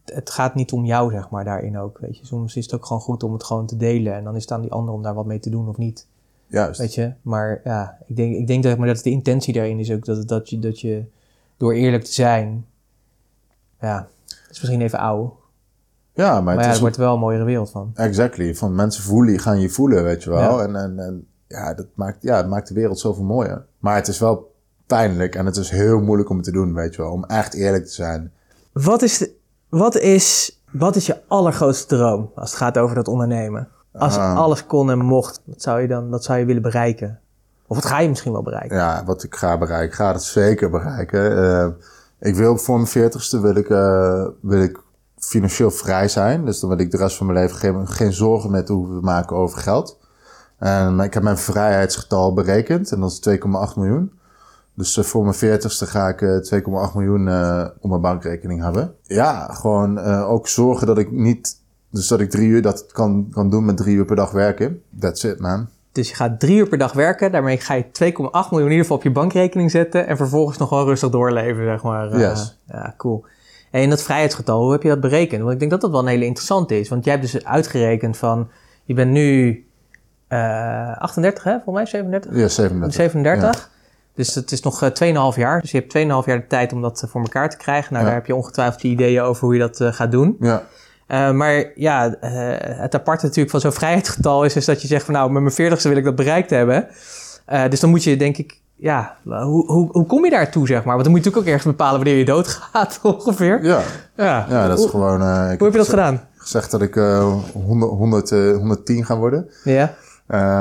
het gaat niet om jou, zeg maar, daarin ook. Weet je, soms is het ook gewoon goed om het gewoon te delen. En dan is het aan die ander om daar wat mee te doen of niet. Juist. Weet je, maar ja, ik denk, ik denk dat, maar dat de intentie daarin is ook dat, dat, je, dat je door eerlijk te zijn. Ja, het is misschien even oud. Ja, maar, maar het, ja, is wordt wel een mooiere wereld van. Exactly. Van mensen voelen, gaan je voelen, weet je wel. En, en, en ja, dat maakt, ja, het maakt de wereld zoveel mooier. Maar het is wel pijnlijk en het is heel moeilijk om te doen, weet je wel. Om echt eerlijk te zijn. Wat is, de, wat is, wat is je allergrootste droom als het gaat over dat ondernemen? Als uh, alles kon en mocht, wat zou je dan wat zou je willen bereiken? Of wat ga je misschien wel bereiken? Ja, wat ik ga bereiken, ga het zeker bereiken. Uh, ik wil voor mijn veertigste wil ik, uh, wil ik financieel vrij zijn. Dus dan wil ik de rest van mijn leven geen, geen zorgen meer te maken over geld. En ik heb mijn vrijheidsgetal berekend en dat is 2,8 miljoen. Dus uh, voor mijn veertigste ga ik 2,8 miljoen op mijn bankrekening hebben. Ja, gewoon ook zorgen dat ik niet... Dus dat ik drie uur dat kan, kan doen met drie uur per dag werken. That's it, man. Dus je gaat drie uur per dag werken. Daarmee ga je 2,8 miljoen in ieder geval op je bankrekening zetten. En vervolgens nog wel rustig doorleven, zeg maar. Yes. Uh, ja, cool. En dat vrijheidsgetal, hoe heb je dat berekend? Want ik denk dat dat wel een hele interessante is. Want jij hebt dus uitgerekend van... Je bent nu uh, 38, hè? Volgens mij 37? Ja, 37. 37. Ja. Dus het is nog uh, 2,5 jaar. Dus je hebt 2,5 jaar de tijd om dat voor elkaar te krijgen. Nou, ja. daar heb je ongetwijfeld je ideeën over hoe je dat uh, gaat doen. Ja. Uh, maar ja, uh, het aparte natuurlijk van zo'n vrijheidsgetal is, is dat je zegt van nou, met mijn veertigste wil ik dat bereikt hebben. Uh, dus dan moet je denk ik, ja, hoe, hoe, hoe kom je daartoe zeg maar? Want dan moet je natuurlijk ook ergens bepalen wanneer je doodgaat ongeveer. Ja, ja. ja dat is gewoon... hoe heb je dat gedaan? Gezegd dat ik 100, 100 110 ga worden. Ja.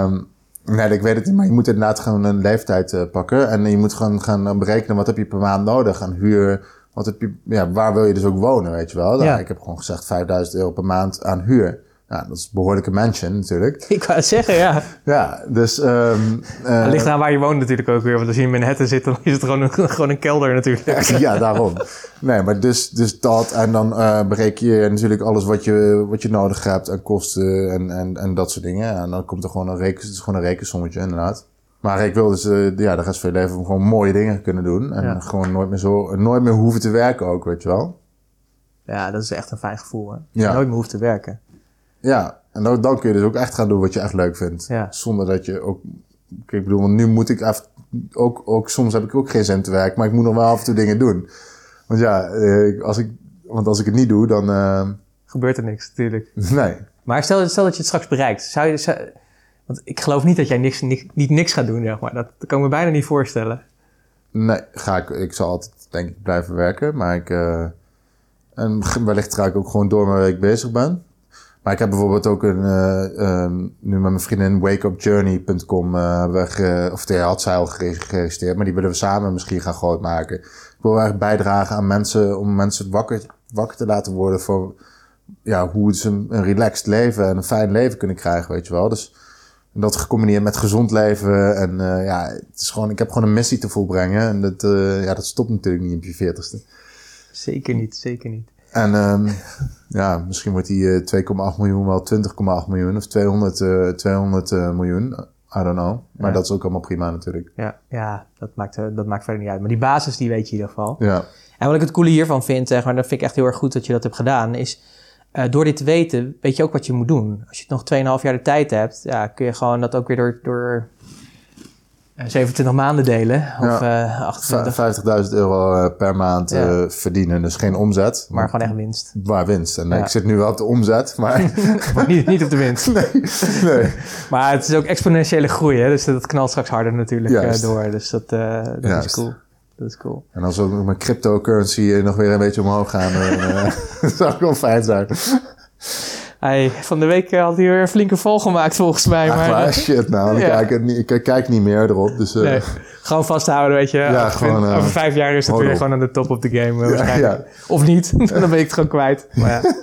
Um, nee, ik weet het niet, maar je moet inderdaad gewoon een leeftijd pakken. En je moet gewoon gaan berekenen wat heb je per maand nodig aan huur wat heb je, ja, waar wil je dus ook wonen, weet je wel? Ja. Ik heb gewoon gezegd 5000 euro per maand aan huur. Nou, dat is een behoorlijke mansion natuurlijk. Ik wou het zeggen, ja. Ja, dus... Um, uh, het ligt aan waar je woont natuurlijk ook weer. Want als je in Manhattan zit, dan is het gewoon een, gewoon een kelder natuurlijk. ja, daarom. Nee, maar dus, dus dat. En dan uh, bereken je natuurlijk alles wat je, wat je nodig hebt en kosten en, en, en dat soort dingen. En dan komt er gewoon een, reken, het is gewoon een rekensommetje inderdaad. Maar ik wil dus uh, ja, de rest van je leven gewoon mooie dingen kunnen doen. En ja. gewoon nooit meer, zo, nooit meer hoeven te werken ook, weet je wel. Ja, dat is echt een fijn gevoel, hè? Ja. Nooit meer hoeft te werken. Ja, en dan, dan kun je dus ook echt gaan doen wat je echt leuk vindt. Ja. Zonder dat je ook... Ik bedoel, want nu moet ik even... Ook, ook, soms heb ik ook geen zin te werken, maar ik moet nog wel af en toe dingen doen. Want ja, uh, als ik, want als ik het niet doe, dan... Uh... Gebeurt er niks, natuurlijk. Nee. Maar stel, stel dat je het straks bereikt. Zou je... Zou, want ik geloof niet dat jij niks, niet niks gaat doen, zeg maar. Dat, kan ik me bijna niet voorstellen. Nee, ga ik, ik zal altijd denk ik blijven werken. Maar ik... Uh, en wellicht ga ik ook gewoon door mijn week bezig ben. Maar ik heb bijvoorbeeld ook een... Uh, um, nu met mijn vriendin wakeupjourney.com uh, weg... of die had zij al geregistreerd. Maar die willen we samen misschien gaan groot maken. Ik wil echt bijdragen aan mensen... Om mensen wakker, wakker te laten worden voor... Ja, hoe ze een relaxed leven en een fijn leven kunnen krijgen, weet je wel. Dus... En dat gecombineerd met gezond leven. En uh, ja, het is gewoon, ik heb gewoon een missie te volbrengen. En dat, uh, ja, dat stopt natuurlijk niet op je veertigste. Zeker niet, zeker niet. En um, ja, misschien wordt die uh, 2,8 miljoen wel 20,8 miljoen of 200, uh, 200 miljoen. I don't know. Maar ja. dat is ook allemaal prima natuurlijk. Ja, ja dat, maakt, dat maakt verder niet uit. Maar die basis die weet je in ieder geval. Ja. En wat ik het coole hiervan vind, zeg maar, dat vind ik echt heel erg goed dat je dat hebt gedaan, is uh, door dit te weten, weet je ook wat je moet doen. Als je nog 2,5 jaar de tijd hebt, ja, kun je gewoon dat ook weer door, door 27 maanden delen. Of ja. 50.000 euro per maand verdienen. Dus geen omzet. Maar, gewoon echt winst. Waar winst. En ik zit nu wel op de omzet, maar... niet, niet op de winst. nee, nee. Maar het is ook exponentiële groei. Hè? Dus dat knalt straks harder natuurlijk door. Dus dat, dat is cool. Dat is cool. En als ook mijn cryptocurrency nog weer een beetje omhoog gaan, dan zou ik wel fijn zijn. Hij, van de week had hij weer een flinke val gemaakt volgens mij. Ach, maar, shit nou, ja. kijk, ik, ik, kijk niet meer erop. Dus, uh, nee, gewoon vasthouden, weet je. Ja, over, gewoon, uh, over vijf jaar is het weer gewoon aan de top of the game waarschijnlijk. Of niet, dan ben ik het gewoon kwijt. Maar ja.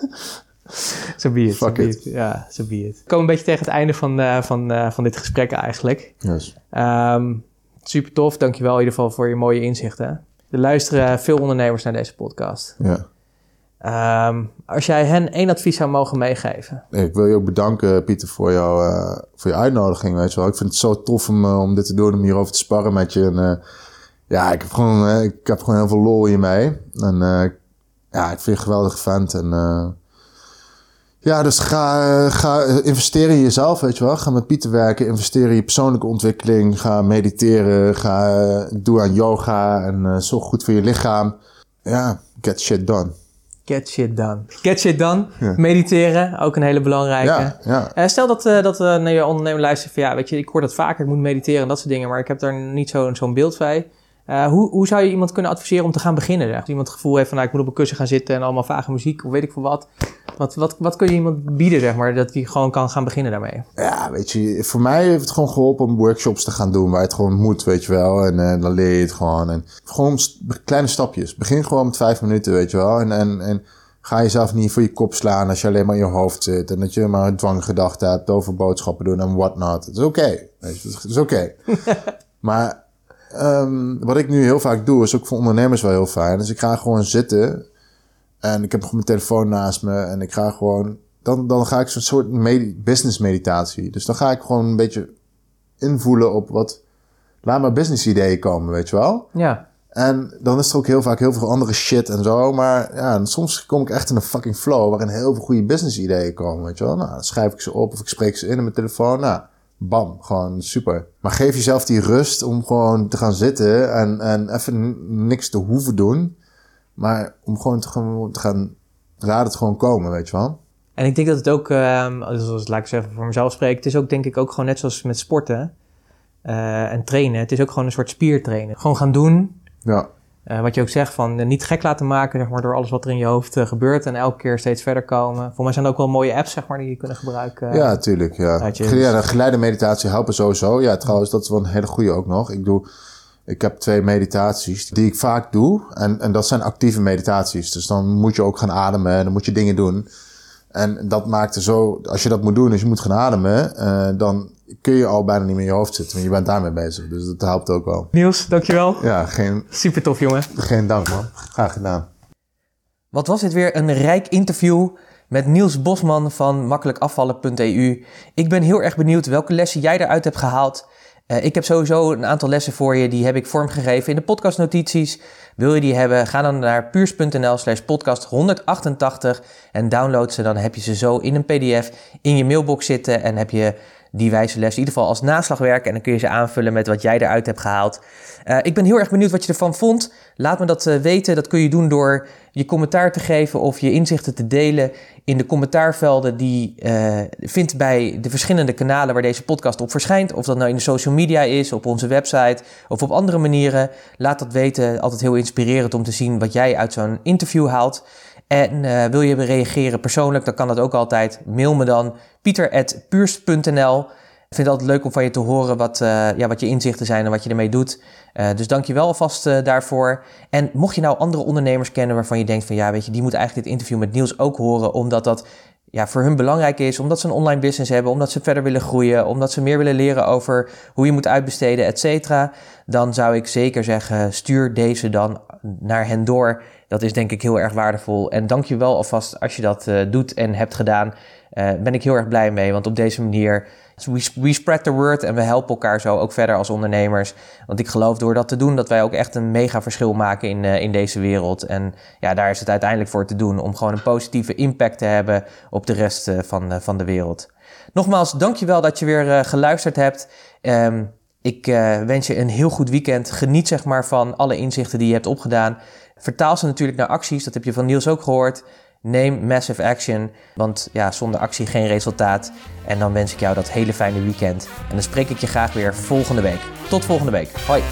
Zo be it. Fuck it. Ja, zo be it. We komen een beetje tegen het einde van, uh, van, van dit gesprek eigenlijk. Yes. Um, super tof. Dankjewel in ieder geval voor je mooie inzichten. Er luisteren veel ondernemers naar deze podcast. Ja. Um, als jij hen één advies zou mogen meegeven. Ik wil je ook bedanken, Pieter, voor, jou, uh, voor je uitnodiging. Weet je wel. Ik vind het zo tof om, uh, om dit te doen, om hierover te sparren met je. En, uh, ja, ik heb, gewoon, ik heb gewoon heel veel lol hiermee. En ja, ik vind je een geweldige vent. En ja, dus ga, ga investeren in jezelf, weet je wel. Ga met Pieter werken, investeer in je persoonlijke ontwikkeling. Ga mediteren, ga, doe aan yoga en zorg goed voor je lichaam. Ja, get shit done. Get shit done. Get shit done. Mediteren, ook een hele belangrijke. Ja, ja. Uh, stel dat, uh, dat naar je ondernemer luistert van ja, weet je, ik hoor dat vaker, ik moet mediteren en dat soort dingen, maar ik heb daar niet zo'n zo'n beeld bij. Hoe, hoe zou je iemand kunnen adviseren om te gaan beginnen? Als iemand het gevoel heeft van nou, ik moet op een kussen gaan zitten en allemaal vage muziek of weet ik veel wat. Wat, wat, wat kun je iemand bieden, zeg maar, dat hij gewoon kan gaan beginnen daarmee? Ja, weet je, voor mij heeft het gewoon geholpen om workshops te gaan doen waar het gewoon moet, weet je wel. En dan leer je het gewoon. En gewoon kleine stapjes. Begin gewoon met vijf minuten, weet je wel. En, en, en ga jezelf niet voor je kop slaan als je alleen maar in je hoofd zit. En dat je maar een dwanggedachte hebt over boodschappen doen en whatnot. Het is oké. Okay. Het is oké. maar um, wat ik nu heel vaak doe, is ook voor ondernemers wel heel fijn. Dus ik ga gewoon zitten en ik heb gewoon mijn telefoon naast me en ik ga gewoon... Dan, dan ga ik zo'n soort business meditatie. Dus dan ga ik gewoon een beetje invoelen op wat... Laat maar business ideeën komen, weet je wel? Ja. En dan is er ook heel vaak heel veel andere shit en zo. Maar ja, soms kom ik echt in een fucking flow waarin heel veel goede business ideeën komen, weet je wel. Nou, dan schrijf ik ze op of ik spreek ze in in mijn telefoon. Nou, bam, gewoon super. Maar geef jezelf die rust om gewoon te gaan zitten en, en even niks te hoeven doen. Maar om gewoon te, gewoon te gaan, laat het gewoon komen, weet je wel. En ik denk dat het ook, um, zoals laat ik zeggen voor mezelf spreken, het is ook denk ik ook gewoon net zoals met sporten uh, en trainen. Het is ook gewoon een soort spiertrainen. Gewoon gaan doen, ja. Uh, wat je ook zegt van uh, niet gek laten maken zeg maar, door alles wat er in je hoofd uh, gebeurt en elke keer steeds verder komen. Voor mij zijn er ook wel mooie apps zeg maar, die je kunnen gebruiken. ja, natuurlijk. Ja. ja, geleide meditatie helpen sowieso. Ja, trouwens, dat is wel een hele goede ook nog. Ik doe, ik heb twee meditaties die ik vaak doe en, en dat zijn actieve meditaties. Dus dan moet je ook gaan ademen en dan moet je dingen doen. En dat maakt er zo, als je dat moet doen, als je moet gaan ademen, dan kun je al bijna niet meer in je hoofd zitten. Want je bent daarmee bezig. Dus dat helpt ook wel. Niels, dankjewel. Ja, geen... Super tof, jongen. Geen dank, man. Graag gedaan. Wat was dit weer een rijk interview met Niels Bosman van makkelijkafvallen.eu. Ik ben heel erg benieuwd welke lessen jij eruit hebt gehaald. Uh, ik heb sowieso een aantal lessen voor je, die heb ik vormgegeven in de podcastnotities. Wil je die hebben, ga dan naar puurs.nl slash podcast 188 en download ze. Dan heb je ze zo in een pdf in je mailbox zitten en heb je die wijze les in ieder geval als naslagwerk. En dan kun je ze aanvullen met wat jij eruit hebt gehaald. Uh, ik ben heel erg benieuwd wat je ervan vond. Laat me dat uh, weten. Dat kun je doen door je commentaar te geven of je inzichten te delen in de commentaarvelden die uh, vindt bij de verschillende kanalen waar deze podcast op verschijnt. Of dat nou in de social media is, op onze website of op andere manieren. Laat dat weten. Altijd heel inspirerend om te zien wat jij uit zo'n interview haalt. En uh, wil je reageren persoonlijk, dan kan dat ook altijd. Mail me dan pieter.puurst.nl. Ik vind het altijd leuk om van je te horen wat, uh, ja, wat je inzichten zijn en wat je ermee doet. Uh, dus dank je wel alvast daarvoor. En mocht je nou andere ondernemers kennen waarvan je denkt van ja, weet je, die moeten eigenlijk dit interview met Niels ook horen, omdat dat ja, voor hun belangrijk is, omdat ze een online business hebben, omdat ze verder willen groeien, omdat ze meer willen leren over hoe je moet uitbesteden, et cetera, dan zou ik zeker zeggen, stuur deze dan naar hen door. Dat is denk ik heel erg waardevol. En dank je wel alvast als je dat uh, doet en hebt gedaan. Uh, ben ik heel erg blij mee, want op deze manier we, we spread the word en we helpen elkaar zo ook verder als ondernemers. Want ik geloof door dat te doen dat wij ook echt een mega verschil maken in, uh, in deze wereld. En ja, daar is het uiteindelijk voor te doen om gewoon een positieve impact te hebben op de rest van, van de wereld. Nogmaals, dankjewel dat je weer geluisterd hebt. Um, Ik wens je een heel goed weekend. Geniet zeg maar van alle inzichten die je hebt opgedaan. Vertaal ze natuurlijk naar acties. Dat heb je van Niels ook gehoord. Neem massive action, want ja, zonder actie geen resultaat. En dan wens ik jou dat hele fijne weekend. En dan spreek ik je graag weer volgende week. Tot volgende week. Hoi.